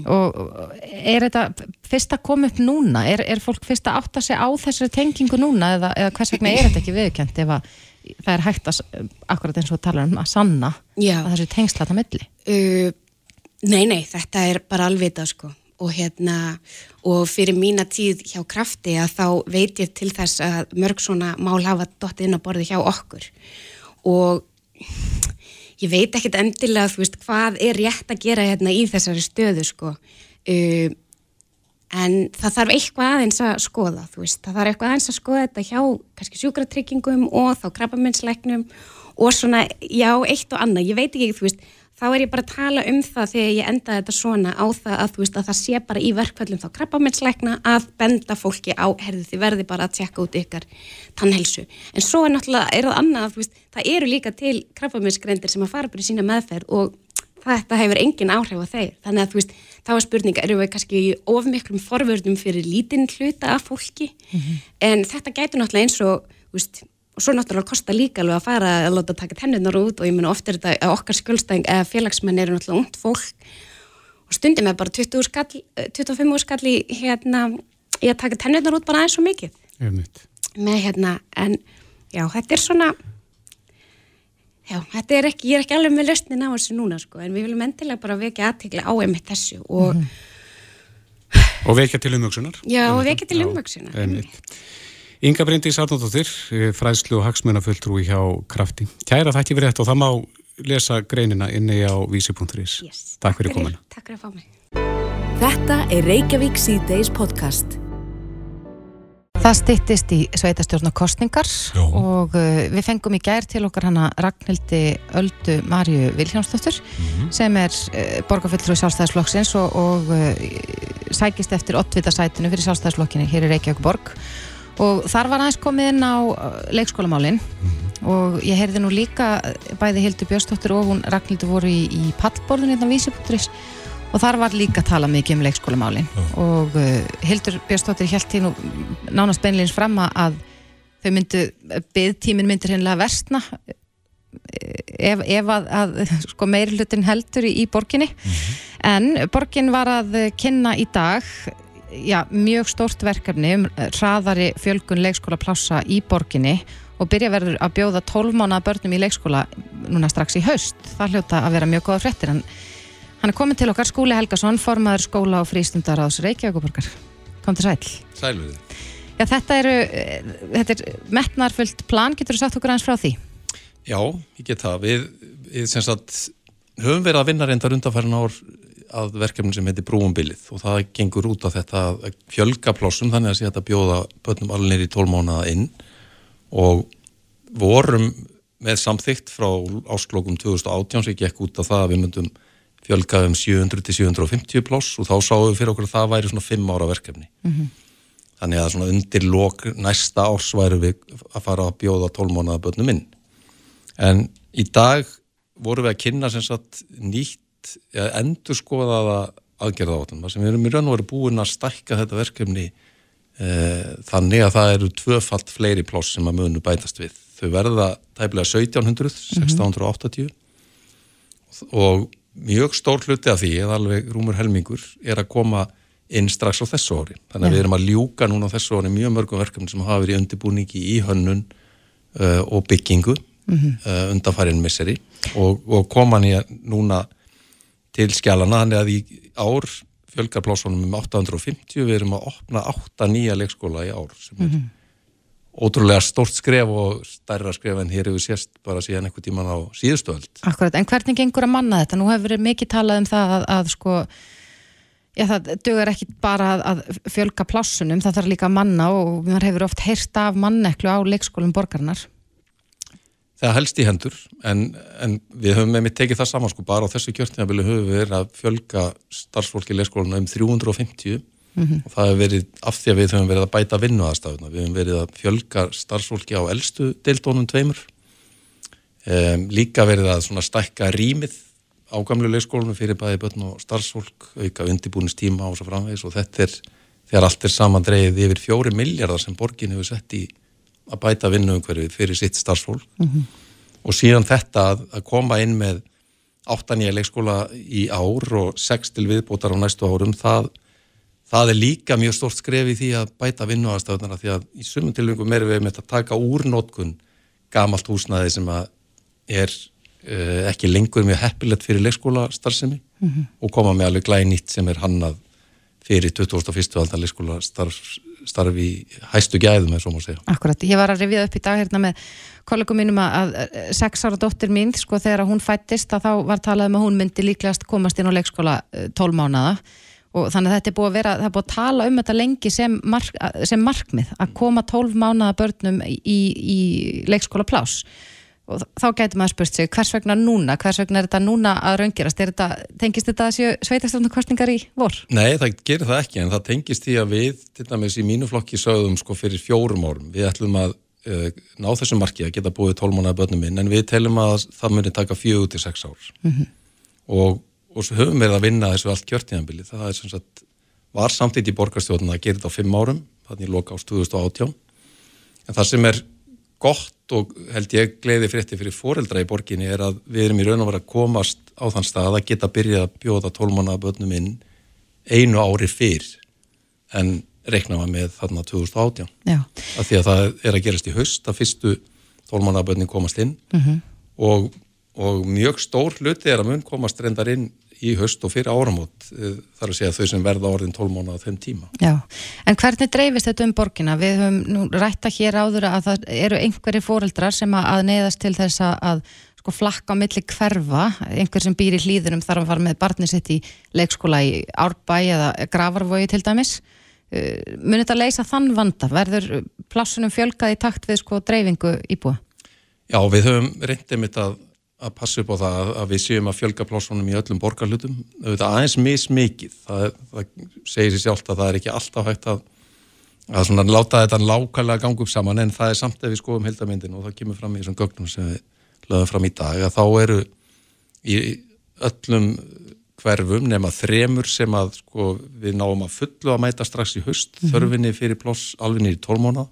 og og er þetta fyrst að koma upp núna? Er, er fólk fyrst að átta sig á þessari tengingu núna eða, eða hvers vegna er þetta ekki viðurkend ef að það er hægt að, akkurat eins og tala um að sanna Já. að þessi tengsla þetta milli? Uh, nei, nei, þetta er bara alvitað sko og hérna og fyrir mína tíð hjá krafti að þá veit ég til þess að mörg svona mál hafa dottið inn á borði hjá okkur og ég veit ekkert endilega þú veist hvað er rétt að gera hérna í þessari stöðu sko uh, en það þarf eitthvað aðeins að skoða þú veist, það þarf eitthvað aðeins að skoða þetta hjá kannski sjúkratryggingum og þá krabbaminsleiknum og svona, já, eitt og annað, ég veit ekki, þú veist þá er ég bara að tala um það þegar ég enda þetta svona á það að þú veist að það sé bara í verkfællum þá krabbaminsleikna að benda fólki á, herðu þið verði bara að tjekka út ykkar tannhelsu, en svo er náttúrulega er það annað, þú veist, það eru líka til krabbaminsgrendir sem að fara bara í sína meðferð og þetta hefur engin áhrif á þeir þannig að þú veist, þá er spurninga eru við kannski of miklum forvörðum fyrir lítinn hluta af fólki? En þetta gætur náttúrulega eins og veist, og svo náttúrulega kosta líka alveg að fara að láta taka tennunar út og ég meina oft er þetta að okkar skjólstæðing eða félagsmenn eru náttúrulega ungt fólk. Og stundum er bara 20 skall, eh, 25 úr skall í hérna í að taka tennunar út bara aðeins svo mikið. Með hérna, en já, þetta er svona já, þetta er ekki, ég er ekki alveg með lausnin á þessu núna, sko, en við viljum endilega bara vekja aðtegla á einmitt þessu og Og vekja til umhugsunar. já, og vekja til Já, umvöksuna einmitt. Inga Bryndís Arnóttóttir, fræðslu og hagsmunafulltrúi hjá Krafti. Kæra þætti fyrir þetta og það má lesa greinina inni á vísi.is. yes. Takk fyrir komuna. Takk fyrir að fá mig Þetta er Reykjavík C-Days podcast. Það styttist í sveitastjórna kostningar Já. og uh, við fengum í gær til okkar hana Ragnhildi Öldu Marju Vilhjámsdóttur sem er uh, borgarfulltrúi sjálfstæðisflokksins og, og uh, sækist eftir oddvitasætinu fyrir sjálfstæðisflokkinni hér í Reykjavík borg og þar var aðeins komið inn á uh, leikskólamálin og ég heyrði nú líka uh, bæði Hildur Björnsdóttir og hún Ragnhildur voru í, í pallborðin hérna á vísi.is og þar var líka að tala mikið um leikskólamálin. Og uh, Hildur Björnsdóttir held því nú nánast beinleins fram að þau myndu, byggtímin myndir hennilega versna ef, ef að, að sko, meiri hlutin heldur í, í borginni. En borgin var að kynna í dag já, mjög stórt verkefni um hraðari fjölgun leikskólaplássa í borginni. Og byrja verður að bjóða 12 mánuða börnum í leikskóla núna strax í haust. Það hljóta að vera mjög góða fréttir en hann er komin til okkar Skúli Helgason, formaður skóla og frístundar áðs Reykjavíkuborgar. Kom til sæl. Sæluði. Já, þetta eru, eh, þetta er metnarfullt plan, getur þú sagt okkur aðeins frá því? Já, ég get það. Við, við sem sagt, höfum verið að vinna reyndar undanfærin ár að verkefni sem heitir Brúumbilið og það gengur út á þetta að fjölga plossum þannig að sé þetta bjóða börnum allir í 12 mánuða inn og vorum með samþygt frá ásklokum 2018 sem gekk út á það að við myndum fjölga um 700 til 750 ploss og þá sáum við fyrir okkur að það væri svona 5 ára verkefni. Þannig að svona undir lok næsta árs væru við að fara að bjóða 12 mánuða börnum inn. En í dag vorum við að kynna sem sagt nýtt, ja, endur skoðaða aðgerða átum, sem við erum í raun og veru búin að stækka þetta verkefni eh, þannig að það eru tvöfalt fleiri ploss sem að munu bætast við. Þau verða tæpilega 1700, 1680 og mjög stór hluti af því, eða alveg rúmur helmingur, er að koma inn strax á þessu ári. Þannig að Já. við erum að ljúka núna á þessu ári mjög mörgum verkefni sem hafa verið undirbúningi í hönnun uh, og byggingu uh, undanfærin misseri. Og, og koma nýja núna til skjálana, þannig að í ár fjölgar plássunum um 850, við erum að opna 8 nýja leikskóla í ár sem er ótrúlega stórt skref og stærra skref en hér hefur sérst bara síðan einhver tíman á síðustöld. Akkurat, en hvernig gengur að manna þetta? Nú hefur verið mikið talað um það að, að sko, já það dögur ekki bara að, að fjölga plássunum, það þarf líka að manna og maður hefur oft heyrst af manneklu á leikskólum borgarnar. Það helst í hendur, en, en við höfum með mitt tekið það saman sko, bara á þessu kjörtnjabili höfum við verið að fjölga starfsfólki í leikskólinu um 350 mm -hmm. og það hefur verið af því að við höfum verið að bæta vinnuðastafuna, við höfum verið að fjölga starfsfólki á eldstu deildónum tveimur, um, líka verið að stækka rýmið á gamlu leikskólinu fyrir bæði börn og starfsfólk, auka undibúnistíma og svo framvegis og þetta er þegar allt er saman dreigið yfir fjóri miljardar sem borgin hefur sett í að bæta vinnuumhverfið fyrir sitt starfsfólk mm -hmm. og síðan þetta að, að koma inn með áttanýja leikskóla í ár og sex til viðbótar á næstu árum, það það er líka mjög stort skref í því að bæta vinnuaðstöðnara því að í sumum tilvöngum erum við með að taka úr nótkun gamalt húsnaði sem að er uh, ekki lengur mjög heppilegt fyrir leikskóla starfsemi mm -hmm. og koma með alveg glæði nýtt sem er hannað fyrir 2001. aldan leikskóla starf, starf í hæstu gæðum eða svo má segja. Akkurat, ég var að revið upp í dag hérna með kollegum mínum að sex ára dóttir mín, sko þegar hún fættist að þá var talað um að hún myndi líklegast komast inn á leikskóla 12 mánaða og þannig að þetta er búið að vera, það er búið að tala um þetta lengi sem, mark, sem markmið að koma 12 mánuða börnum í, í leikskóla plás og þá getur maður spurt sig hvers vegna núna, hvers vegna er þetta núna að raungirast, þetta, tengist þetta að sveitastöndakostningar í vor? Nei, það gerir það ekki en það tengist því að við til dæmis í mínu flokki sögðum sko fyrir fjórum árum, við ætlum að uh, ná þessu marki að geta búið 12 mánuða börnum inn en við telum að það muni taka fjögur til sex ár mm -hmm. og og svo höfum við að vinna þessu allt kjörtíðanbili það er sem sagt, var samtitt í borgarstjóðan að gera þetta á fimm árum, þannig loka ást 2018 en það sem er gott og held ég gleiði frétti fyrir foreldra í borginni er að við erum í raun og vera að komast á þann stað að geta byrjað að bjóða tólmánaða börnum inn einu ári fyrr en reiknaða með þarna 2018 Já. að því að það er að gerast í haust að fyrstu tólmánaða börnin komast inn mm -hmm. og og mjög stór hluti er að mun komast reyndar inn í höst og fyrir áramót eh, þar að segja þau sem verða orðin 12 mánu á þeim tíma. Já, en hvernig dreifist þetta um borgina? Við höfum nú rætta hér áður að það eru einhverjir fóreldrar sem að neðast til þess að sko flakka á milli hverfa, einhver sem býr í hlýðunum þarf að fara með barnið sitt í leikskóla í Árbæ eða Gravarvogi til dæmis. Eh, Munir þetta leysa þann vanda? Verður plassunum fjölkað í takt við sko dreifingu íbúa? Já, við höfum reyndið mitt að að passa upp á það að við séum að fjölga plássunum í öllum borgarlutum auðvitað aðeins mismikið. Það, það segir sér sjálft að það er ekki alltaf hægt að, að svona láta þetta lákallega gangu upp saman en það er samt ef við skoðum heldamindin og það kemur fram í þessum gögnum sem við lögum fram í dag að þá eru í öllum hverfum nema þremur sem að sko, við náum að fullu að mæta strax í höst mm -hmm. þörfinni fyrir pláss alveg nýri tólmóna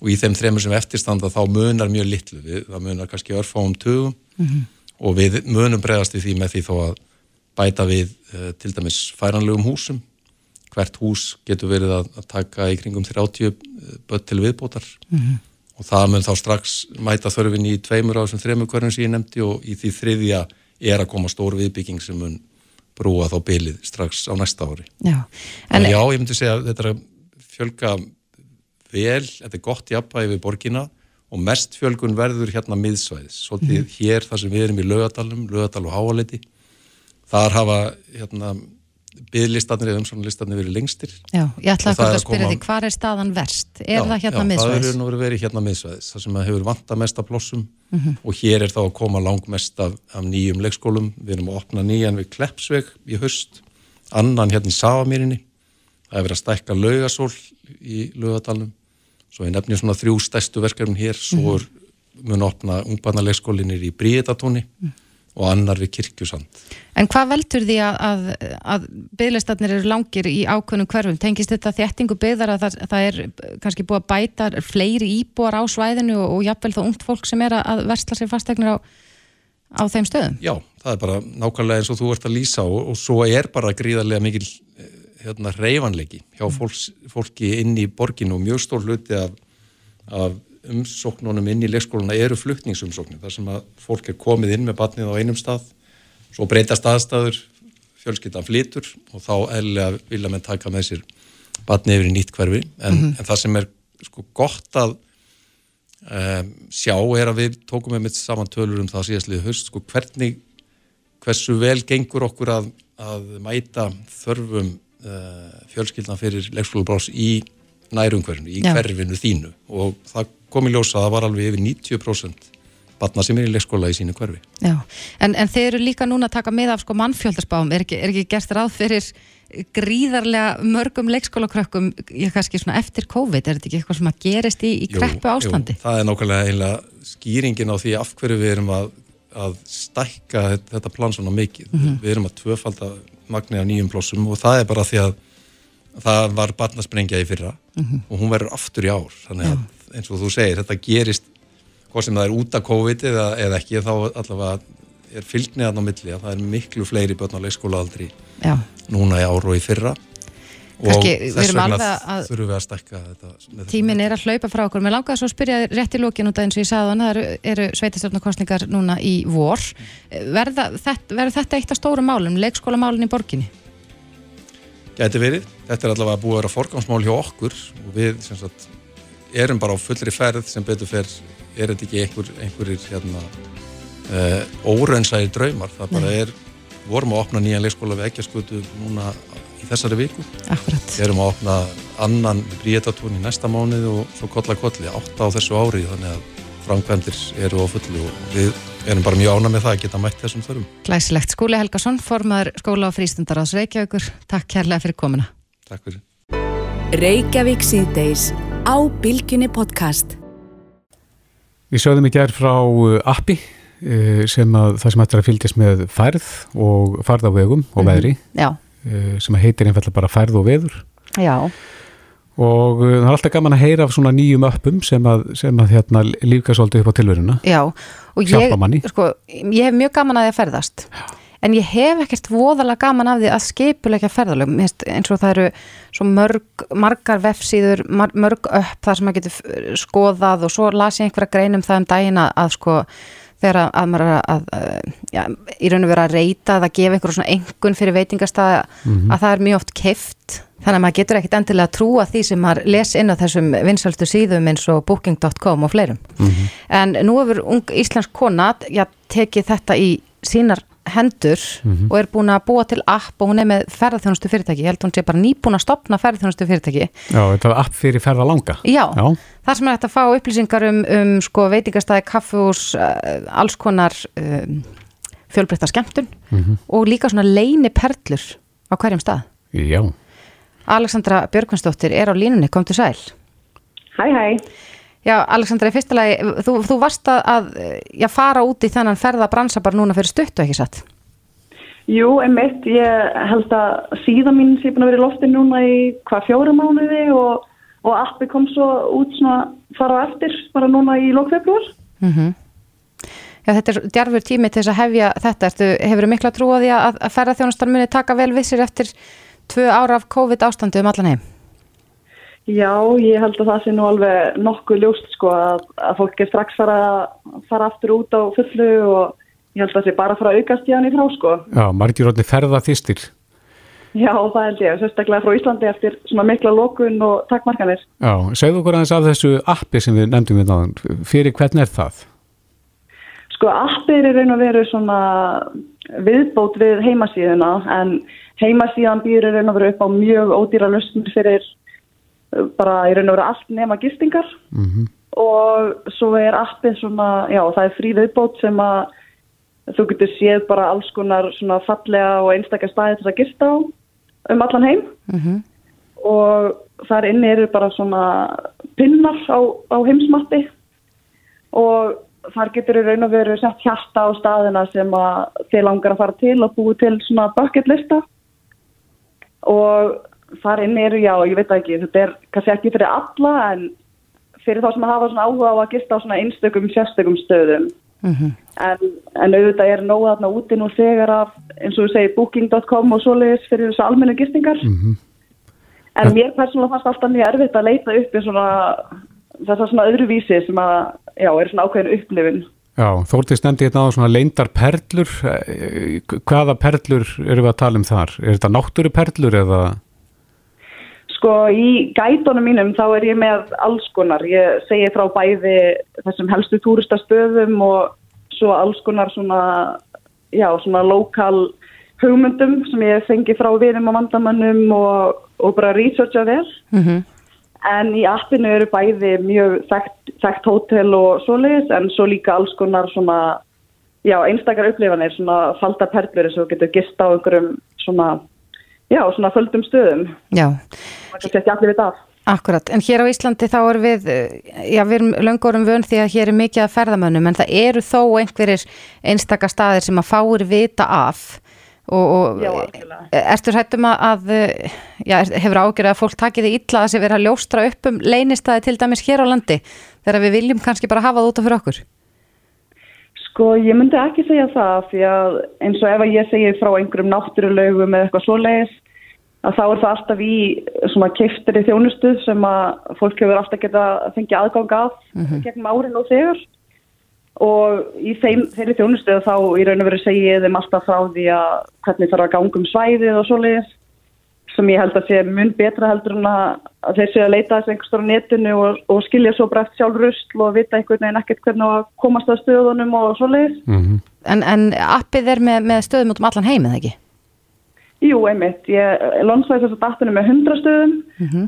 og í þeim þremur sem eftirstanda þá munar mjög litlu. Við, það munar kannski örfáum tögum mm -hmm. og við munum bregðast í því með því þó að bæta við uh, til dæmis færanlegum húsum. Hvert hús getur verið að, að taka í kringum 30 eh, börn til viðbótar. Mm -hmm. og það mun þá strax mæta þörfin í tveimur á þessum þremur hverjum sem ég nefndi og í því þriðja er að koma stór viðbygging sem mun brúa þá bylið strax á næsta ári. Já, en já ég myndi segja að þetta er að fjölga vel, þetta er gott jafnvægi við borgina og mest fjölgun verður hérna miðsvæðis, svolítið mm. hér þar sem við erum í lögadalum, lögadal og háaliti þar hafa hérna byggðlistanir eða umsvonarlistanir verið lengstir Já, ég ætla að, að spyrja því, hvað er staðan verst? Er já, það hérna já, miðsvæðis? Já, það hefur verið hérna miðsvæðis, það sem hefur vanta mest af plossum mm -hmm. og hér er þá að koma langmest af, af nýjum leikskólum við erum að opna nýjan við Kleppsveg í höst, annan hérna í Savamýrinni það hefur verið að stækka laugasól í lögadalum svo ég nefnir svona þrjú stæstu verkefni hér, svo er mun opna ungbarnarleikskólinir í Bríðatóni mm. og annar við Kirkjusand. En hvað veldur því að, að, að bygglistarnir eru langir í ákveðnum hverfum? Tengist þetta þéttingu byggðar að það, það er kannski búið að bæta fleiri íbúar á svæðinu og, og jafnvel þá ungt fólk sem er að versla sér fastegnir á, á þeim stöðum? Já, það er bara nákvæmlega eins og þú ert að lýsa og, og svo er bara gríðarlega mikil hérna, reyfanleiki hjá mm. fólks, fólki inn í borginu og mjög stór hluti af, af umsóknunum inn í leikskóluna eru fluktningsumsóknir þar sem að fólk er komið inn með batnið á einum stað svo breytast aðstæður fjölskyttan flytur og þá eðlega vilja menn taka með sér batnið yfir í nýtt hverfi en, mm -hmm. en það sem er sko gott að um, sjá er að við tókum með mitt saman tölur um það síðastlið höst, sko hvernig hversu vel gengur okkur að, að mæta þörfum fjölskyldna fyrir leikskólabrás í nærumhverfinu, í Já. hverfinu þínu og það kom í ljósa að það var alveg yfir 90% batna sem er í leikskóla í sínu hverfi. Já, en, en þeir eru líka núna að taka með af sko mannfjöldarspáum, er ekki, er ekki gert ráð fyrir gríðarlega mörgum leikskólakrökkum, ég kannski svona eftir COVID, er þetta ekki eitthvað sem að gerist í, í kreppu ástandi? Jú, það er nákvæmlega eiginlega skýringin á því af hverju við erum að, að stækka þetta, plan svona mikið. Mhm. Við erum að tvöfalda magni á nýjum plossum og það er bara því að það var barnasprengja í fyrra Mhm. og hún verður aftur í ár. Þannig að eins og þú segir, þetta gerist hvað sem það er út af COVID eða, eða ekki, þá allavega er fylgniðan á milli að það er miklu fleiri börn á leikskólaaldri núna í ár og í fyrra og þess vegna að- þurfum við að stækka þetta tíminn er að hlaupa frá okkur. Mér langaði svo að spyrja rétt í lókin út af eins og ég sagði hann, það eru, eru sveitastjórnarkostningar núna í vor. Verða þetta, verður þetta eitt af stórum málum, leikskólamálun í borginni? Gæti verið, þetta er allavega búið að vera forgangsmál hjá okkur og við sagt, erum bara á fullri ferð sem betur fer, er þetta ekki einhver, einhverjir hérna, uh, óraunsæði draumar, það bara er vorum að opna nýjan leikskóla við ekkjarskutu núna í þessari viku Akkurat. við erum að opna annan bríetatún í næsta mánuð og svo kolla kolli átta á þessu ári þannig að framkvæmdir eru á fullu og við erum bara mjög ána með það að geta mætt þessum þörfum Glæsilegt. Skúli Helgason, formaður skóla og frístundaráðs Reykjavíkur. Takk kærlega fyrir komuna. Takk fyrir Reykjavík síðdeis á Bilginni podcast. Við sjáðum í gerð frá uh, appi uh, sem að það sem ættir að fylgjast með færð og farð á vegum og veðri Já, uh, sem heitir einfallega bara færð og veður. Já, og uh, það er alltaf gaman að heyra af svona nýjum öppum sem að, sem að hérna, lífka svolítið upp á tilveruna. Já. Og ég, sko, ég hef mjög gaman að því að ferðast. En ég hef ekkert voðalega gaman af því að skipulegja finnst eins og það eru mörg, margar vefsíður, mörg upp þar sem maður getur skoðað og svo las ég einhverja grein um það um daginn að, að sko þegar að, að maður að, að já, í raun og vera að reyta eða gefa einhverjum svona engun fyrir veitingastað að það er mjög oft keift þannig að maður getur ekkit endilega að trúa því sem maður les inn á þessum vinsöldu síðum eins og booking.com og fleirum. En nú hefur ung íslensk kona já, tekið þetta í sínar hendur og er búin að búa til app og hún er með ferðarþjónustu fyrirtæki ég held hún sé bara nýbúin að stopna ferðarþjónustu fyrirtæki Já, þetta var app fyrir ferða langa Já, Já. þar sem er hægt að fá upplýsingar um, um sko, veitingastæði, kaffehús, uh, alls konar um, fjölbreytta skemmtun og líka svona leini perlur á hverjum stað. Já, Alexandra Björgvinsdóttir er á línunni, kom til sæl. Hæ, hæ. Já, Alexandra, í fyrsta lagi, þú, þú varst að, að já, fara út í þennan ferðabransa bara núna fyrir stuttu, ekki satt? Jú, einmitt, ég held að síðan mín sé búin að vera í loftin núna í hvað fjóra mánuði og, og appi kom svo út svona fara eftir bara núna í lókfebruar. Mm Já, þetta er djarfur tími til þess að hefja þetta. Ertu, hefur mikla trú á því að, að ferðarþjónustar muni taka vel við sér eftir tvö ára af COVID ástandu um allan heim? Já, ég held að það sé nú alveg nokkuð ljóst sko að, að fólk er strax fara, fara aftur út á fullu og ég held að það sé bara fara að aukast í hann í frá sko. já, margir orðni ferða þýstir Já, það held ég, sérstaklega frá Íslandi eftir svona mikla lókun og takkmarkanir. Já, segðu okkur aðeins af þessu appi sem við nefndum við náðan, fyrir hvern er það? Sko appir er raun og veru svona viðbót við heimasíðuna en heimasíðan býður í raun og veru upp á mjög ódýra lausnir fyrir bara í raun og veru allt nema gistingar. Mm og svo er appið svona, já það er frí viðbót sem að þú getur séð bara alls konar svona fallega og einstakar staði til að gista á um allan heim. Mm og þar inni eru bara svona pinnar á, á heimsmappi. Og þar getur í raun og veru sett hjarta á staðina sem að þið langar að fara til og búi til svona bucket lista. Og þar inni eru, já, ég veit ekki, þetta er kannski ekki fyrir alla en fyrir þá sem að hafa svona áhuga á að gista á svona einstökum sérstökum stöðum -hmm. en, en auðvitað er nóg þarna úti nú þegar af eins og við segir booking.com og svoleiðis fyrir þessu almennu gistingar en mér persónulega fannst alltaf mjög erfitt að leita upp í svona þessar svona öðruvísi sem að já, er svona ákveðin upplifin Já, Þórtís nefndi hérna á svona leindar perlur, Eh, hvaða perlur eru við að tala um þar? Er þetta náttúru perlur eða? Sko í gætunum mínum þá er ég með alls konar. Ég segi frá bæði þessum helstu túristastöðum og svo alls konar svona, já, svona lokal hugmyndum sem ég fengi frá vinum og vandamannum og, og bara researcha vel. Mm En í appinu eru bæði mjög þekkt, hótel og svoleiðis en svo líka alls konar svona, já, einstakar upplifanir, svona falda perlur og þú getur gist á einhverjum svona, já, svona földum stöðum. Já, Það er ekki allir við það. akkurat. En hér á Íslandi þá erum við, eh, já, við erum löngurum vön því að hér er mikið af ferðamönnum en það eru þó einhverjir einstakar staðir sem að fáir vita af og, og ertu hættum að, að já, er- hefur ágjörð að fólk takið því illa að sé vera að ljóstra upp um leynistæði til dæmis hér á landi þegar við viljum kannski bara hafa það út af fyrir okkur? Sko, ég myndi ekki segja það því að eins og ef að ég segi frá einhverjum náttúrulegum eða eitthvað svoleiðis að þá er það alltaf í svona keiftri þjónustu sem að fólk hefur alltaf geta fengið aðgang að gegnum árin og þegar. Og í þeim, þeirri þjónustu þá í raun og veru segi ég þeim alltaf frá því að hvernig þarf að ganga um svæðið og svoleiðis sem ég held að sé mun betra heldur en að, þeir séu að leita þessu einhverstur á netinu og, og skilja svo bara eftir sjálf rusl og vita einhvern veginn ekkert hvernig að komast að stöðunum og svoleiðis. Mm En, en appið er með, með stöðum út um allan heimið, ekki? Jú, einmitt. Ég lonsvæði þess að datunum með 100 stöðum,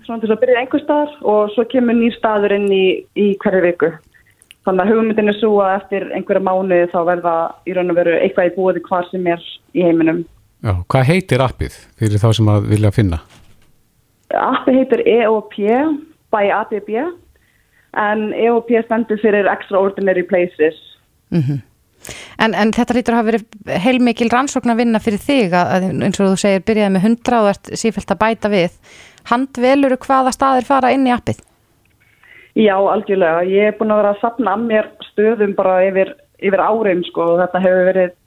svona til þess að byrja einhver staðar og svo kemur nýr staður inn í, í hverju viku. Þannig að hugmyndin er svo að eftir einhverja mánuði þá verða í raun og veru eitthvað í búið hvar sem er í heiminum. Já, hvað heitir appið fyrir þá sem að vilja finna? Appi heitir EOP by ABB en EOP stendur fyrir Extraordinary Places. En, en þetta lítur að hafa verið heilmikil rannsókn að vinna fyrir þig að, eins og þú segir byrjaði með 100 og ert sífælt að bæta við. Handveluru hvaða staðir fara inn í appið? Já, algjörlega. Ég er búin að vera að sapna að mér stöðum bara yfir, yfir árin sko og þetta hefur verið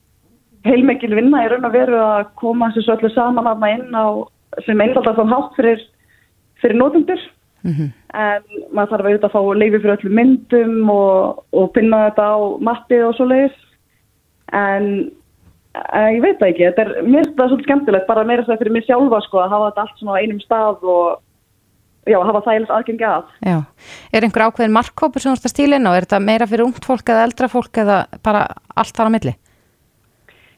heilmikil vinna í raun og veru að koma þessu öllu saman aðna inn á sem einfaldast á hátt fyrir, fyrir nótundur. En maður þarf auðvitað að fá leifi fyrir öllu myndum og, og pinna þetta á mappið og svo leiðis. En eh, ég veit það ekki, þetta er, mér finnst það svolítið skemmtilegt, bara meira svo fyrir mig sjálfa sko að hafa þetta allt svona á einum stað og já, hafa þægilegt aðgengi að. Já. Er einhver ákveðin markkópur sem þú ert að stíla inn á? Er þetta meira fyrir ungt fólk eða eldra fólk eða bara allt þar á milli?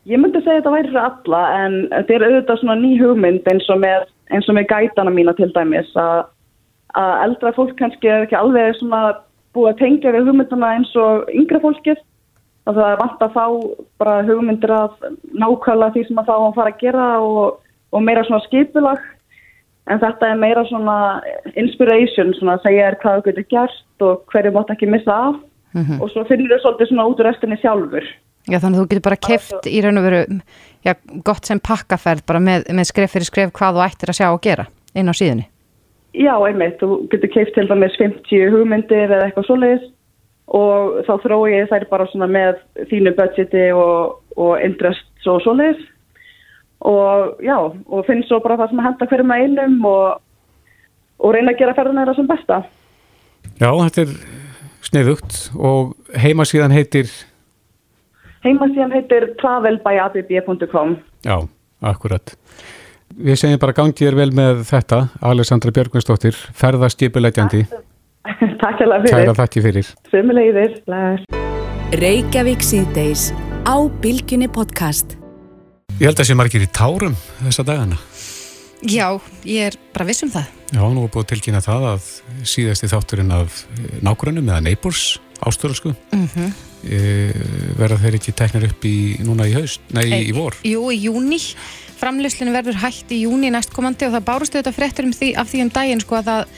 Ég myndi segja að þetta væri fyrir alla en þetta er auðvitað svona ný hugmynd eins og með, eins og með gætana mína til dæmis að, að eldra fólk kannski er ekki alveg svona búið að tengja við hugmyndana eins og yngra fólkið. Það er vant að fá bara hugmyndir af nákvæmlega því sem að þá að fara að gera og, og meira svona skipulag. En þetta er meira svona inspiration svona að segja þér hvað þú getur gert og hverju mátt ekki missa af. Og svo finnir þau svolítið svona út úr restinni sjálfur. Já, þannig að þú getur bara keft í raun og veru, já, gott sem pakkaferð bara með, með skref fyrir skref hvað þú ættir að sjá og gera inn á síðunni. Já, einmitt, þú getur keift til dæmis 50 hugmyndir eða eitthvað svoleiðis og þá þrói ég þær bara svona með þínu budgeti og, og interest og svoleiðis og já, og finn svo bara það sem að henda hverjum að einum og, og reyna að gera ferðina þeirra sem besta. Já, þetta er sniðugt og heimasíðan heitir, Heimasíðan heitir travelbyabb.com já, akkurat. Við segjum bara gangið er vel með þetta, Alessandra Björgvinsdóttir, ferðaskipulegjandi, Takk alveg kæra fyrir. þakki fyrir. Sumulegðir. Bless. Reykjavík síðdeis á Bilginni podcast. Ég held að sé margir í tárum þessa dagana. Já, ég er bara viss um það. Já, nú er búið að tilkynna það að síðasti þátturinn af nágrunum eða neighbors ástörelsku Mm e, verða þeir ekki teknar upp í núna í haust, nei í, í vor. Jú, í júni. Framleyslinu verður hægt í júni næstkomandi og það bárustu þetta fréttur um því, af því um daginn sko að það,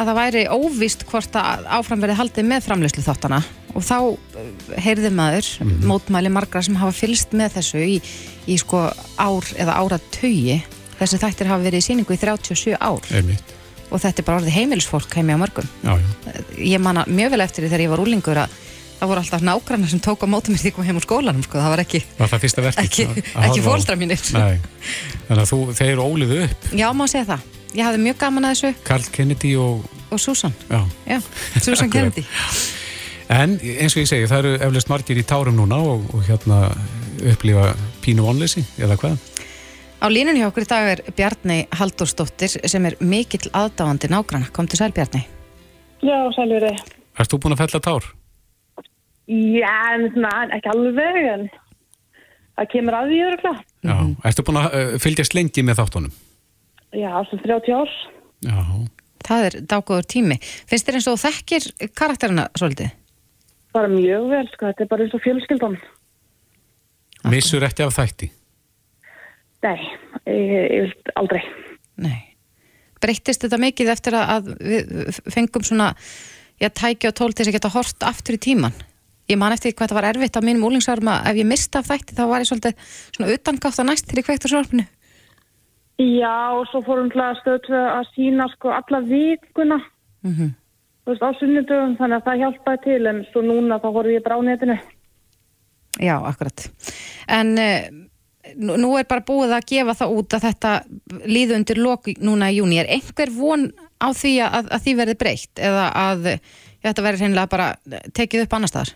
að það væri óvist hvort að áfram verið haldið með framleyslu þáttana og þá uh, heyrði maður mótmæli margra sem hafa fylst með þessu í, í sko ár eða áratögi þessi þættir hafa verið í síningu í 37 ár. Einmitt. Og þetta er bara orðið heimilisfólk heimi á mörgum Já, já. ég manna mjög vel eftir því þegar ég var úlingur að það voru alltaf nágrannar sem tók á mótum mér því ég kom heim úr skólanum sko, það var ekki, ekki, að- að ekki fóldra mínir þannig að þú, þeir óliðu upp, Já, má segja það. Ég hafði mjög gaman að þessu Karl Kennedy og, og Susan. já. Já, Susan. Kennedy. En eins og ég segi, það eru eflust margir í tárum núna og, og hérna upplifa pínu vonleysi, eða hvað? Á línunni hjá okkur í dag er Bjarni Halldórsdóttir sem er mikill aðdáandi nágrana. Kom til sæl Bjarni. Já, sælveri. Erst þú búin að fella tár? Já, en svona, ekki alveg, en það kemur að því öðruglega. Já, ertu búin að uh, fylgjast lengi með þáttunum? Já, svona 30 árs. Já. Það er dágóður tími. Finnst þér eins og þekkir karakterina svolítið? Bara mjög vel, sko, þetta er bara eins og fjölskyldan. Missur ekki af þætti? Nei, ég, ég vil aldrei. Nei. Breyttist þetta mikið eftir að, við fengum svona, já, tæki og tól til þess að geta hort aftur í tíman? Ég man eftir hvað það var erfitt á mínum úlingsárum að ef ég mista þætti þá var ég svolítið svona utangátt að næst til ég kveikt á sjónarpinu. Já, og svo fórum við að stöðu að sína sko alla vikuna, Mm -hmm. þú veist, á sunnudöfum, þannig að það hjálpaði til, en svo núna þá horfum ég bara á netinu. Já, akkurat. En uh, nú, er bara búið að gefa það út að þetta líði undir lok núna í júni. Er einhver von á því að, að því verði breytt eða að þetta verði hreinlega bara tekið upp annar staðar?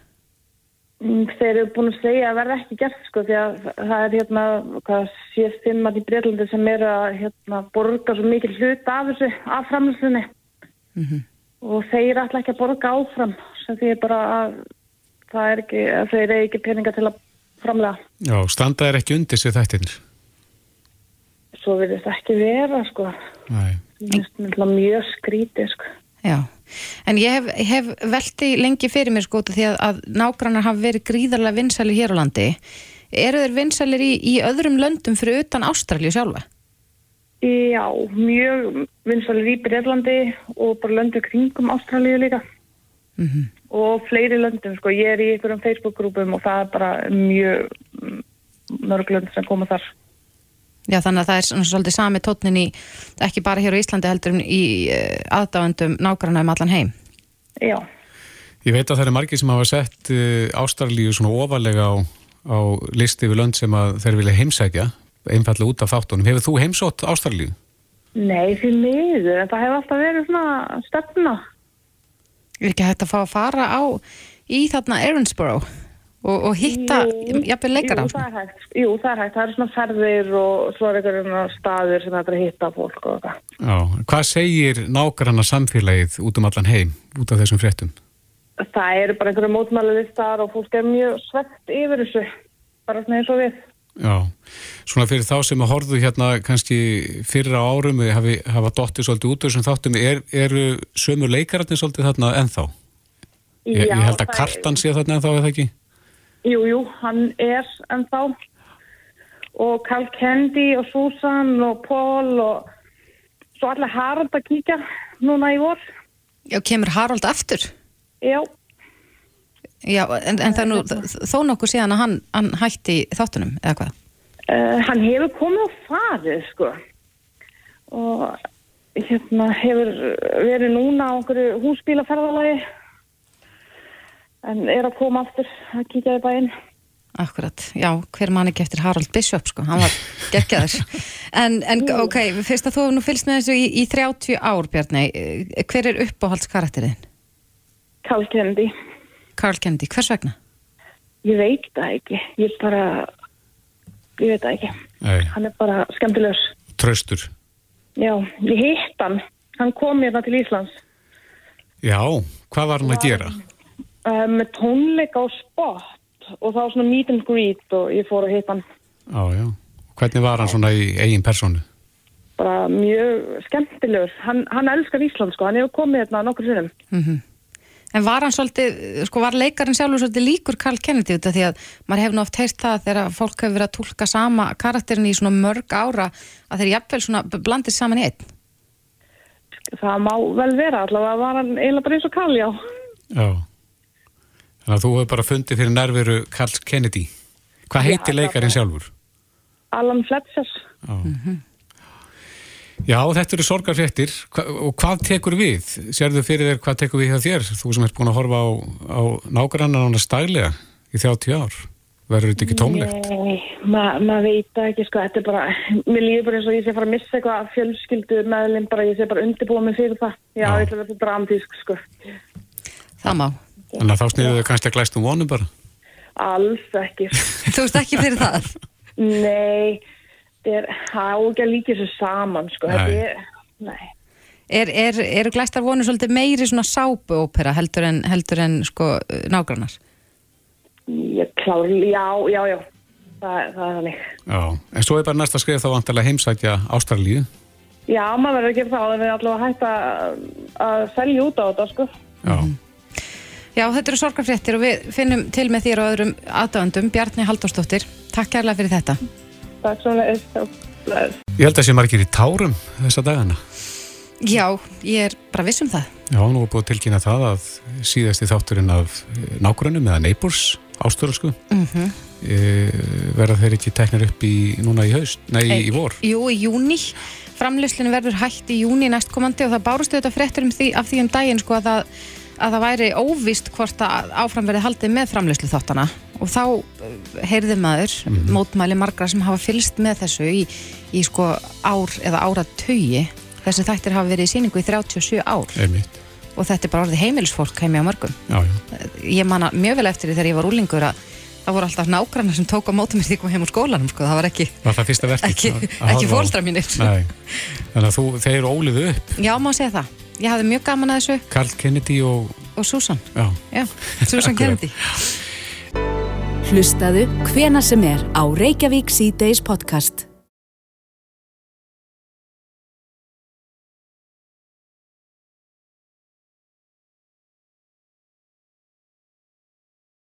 Mm, Þeir eru búin að segja að verða ekki gert sko því að það er hérna hvað sé fimmar í Breitlandi sem eru að hérna, borga svo mikil hlut af þessu af framlýstunni og þeir ætla ekki að borga áfram sem því bara að það er ekki, að þeir eru ekki peninga til að framlega. Já, standa er ekki undir sér þættinir? Svo virðist ekki vera sko. Nei. Það er mjög skrítið sko. Já, en ég hef, hef velti lengi fyrir mér sko út af því að, að nágrannar hafa verið gríðarlega vinsæli hér á landi. Eru þeir vinsælir í, í öðrum löndum fyrir utan Ástralju sjálfa? Já, mjög vinsalir í Breitlandi og bara löndu kringum Ástralíu líka Mm og fleiri löndum sko. Ég er í einhverjum Facebook-grúpum og það er bara mjög mm, mörg lönd sem koma þar. Já, þannig að það er svona svolítið sami tótnin í, ekki bara hér á Íslandi heldur en í uh, aðdáðandum nágranna um allan heim. Já. Ég veit að það eru margir sem hafa sett uh, Ástralíu svona ofalega á, á listi við lönd sem að þeir vilja heimsækja, einfallega út af þáttunum. Hefur þú heimsótt Ástralíu? Nei, miður, en það hefur alltaf verið svona stefna. Er ekki hægt að fá að fara á í þarna Erinsborough og, og hitta jafnveg leikara? Jú, það er hægt. Jú, það er hægt. Það eru svona ferðir og svo er einhverjum staðir sem þetta er að hitta fólk og eitthvað. Já, hvað segir nágranna samfélagið út um allan heim, út af þessum fréttum? Það eru bara einhverju mótmæliðistar og fólk er mjög svegt yfir þessu, bara svona eins og við. Já, svona fyrir þá sem að horfðu hérna kannski fyrir á árum hafi, hafa dottið svolítið út þessum þáttum er, eru sömu leikararnir svolítið þarna ennþá? Ég, ég held að Kartan sé þarna ennþá eða ekki? Jú, jú, hann er ennþá og Carl Candy og Susan og Paul og svo allir Harald að kíkja núna í vor. Já, kemur Harald aftur? Já, Já, en, en það nú þó nokkuð síðan að hann, hann hætti þáttunum, eða hvað? uh, hann hefur komið og farið, sko. Og hérna hefur verið núna á einhverju húsbílaferðalagi en er að koma aftur að kíkja í bæinn. Akkurat, já, hver mann ekki eftir Harald Bishop, sko, hann var geggjaður. En, en ok, fyrst að þú nú fylgst með þessu í, í 30 ár, Bjarni, eh, hver er uppáhaldskarakterinn? Carl Carl Kennedy, hvers vegna? Ég veit það ekki. Ég bara, ég veit það ekki. Nei, Hann er bara skemmtilegur. tröstur. Já, ég hitt hann. Hann kom hérna til Íslands Já, hvað var hann að gera? uh, með tónleika og spott og það var svona meet and greet og ég fór að hitta hann. Já, já. Hvernig var hann svona í eigin personu? Bara mjög skemmtilegur. Hann, hann elskar Ísland sko, hann hefur komið hérna nokkur sinnum. Mm En var hann svolítið, sko, var leikarinn sjálfur svolítið líkur Carl Kennedy út af því að maður nú oft heyrt það þegar fólk hefur verið að tólka sama karakterin í svona mörg ára að þeir jafnvel svona blandist saman í einn. Það má vel vera, allavega var hann eiginlega bara eins og Karl, já. Já. Þannig að þú hefur bara fundið fyrir nærveru Carl Kennedy. Hvað heitir Já, leikarinn sjálfur? Alan Fletcher. Já. Já, þetta eru sorgarfréttir Hva, og hvað tekur við? Sérðu fyrir þér hvað tekur við hjá þér? Þú sem ert búin að horfa á, á nágrannan hann staglega í 30 ár. Verður þetta ekki tómlegt? Nei, ma- maður veit það ekki sko, þetta er bara, mér líður bara eins og ég sé að fara að missa eitthvað fjölskyldu meðlum, bara ég sé bara undirbúa mig fyrir það. Já, ég ætla að vera dramatísk sko. Það má. Þannig að þá snýður þau kannski að glæstum vonum bara. Alls ekki. Þú veist ekki fyrir það? Nei, þetta er, það á ekki að líka þessu saman sko, þetta Nei. er, nei. Er, er, eru glæstar vonur svolítið meiri svona sápuópera heldur en, heldur en sko nágrannar? Ég klári, já, já, já, það, það er þannig. Já, en svo er bara næsta skrif þá vantarlega heimsækja Ástralíu. Já, maður verður að gera það, en við erum allavega hægt að, að selja út á þetta, sko. Já, Já, þetta eru sorgarfréttir og við finnum til með þér og öðrum aðdöndum, Bjarni Halldórsdóttir. Takk kærlega fyrir þetta. Takk svo leiðis, já, leiðis. ég held að sé margir í tárum þessa dagana. Já, ég er bara viss um það. Já, nú er búið tilkynna það að síðasti þátturinn af nágrunum eða neighbors, ástörelsku, Mm e, verða þeir ekki teknir upp í núna í haust, nei í, í vor. Jú, í júni. Framleyslinu verður hætt í júni næstkomandi og það bárustu þetta fréttur um því, af því um daginn sko að það, að það væri óvist hvort að áfram verið haldið með framleyslu þáttana og þá uh, heyrði maður mótmæli margra sem hafa fylst með þessu í, í sko ár eða áratögi þessi þættir hafa verið í síningu í 37 ár. Einmitt. og þetta er bara orðið heimilisfólk heimi á mörgum. Já, já. ég manna mjög vel eftir því þegar ég var úlingur að það voru alltaf nágrannar sem tók á mótum mér því kom heim úr skólanum sko, það var ekki, ekki, að- að ekki fóldra mínir. Þannig að þú, þeir óliðu upp, Já, má segja það. Ég hafði mjög gaman að þessu Karl Kennedy og, og Susan. já, Já, Susan. Kennedy. Hlustaðu hvena sem er á Reykjavík C-Days podcast.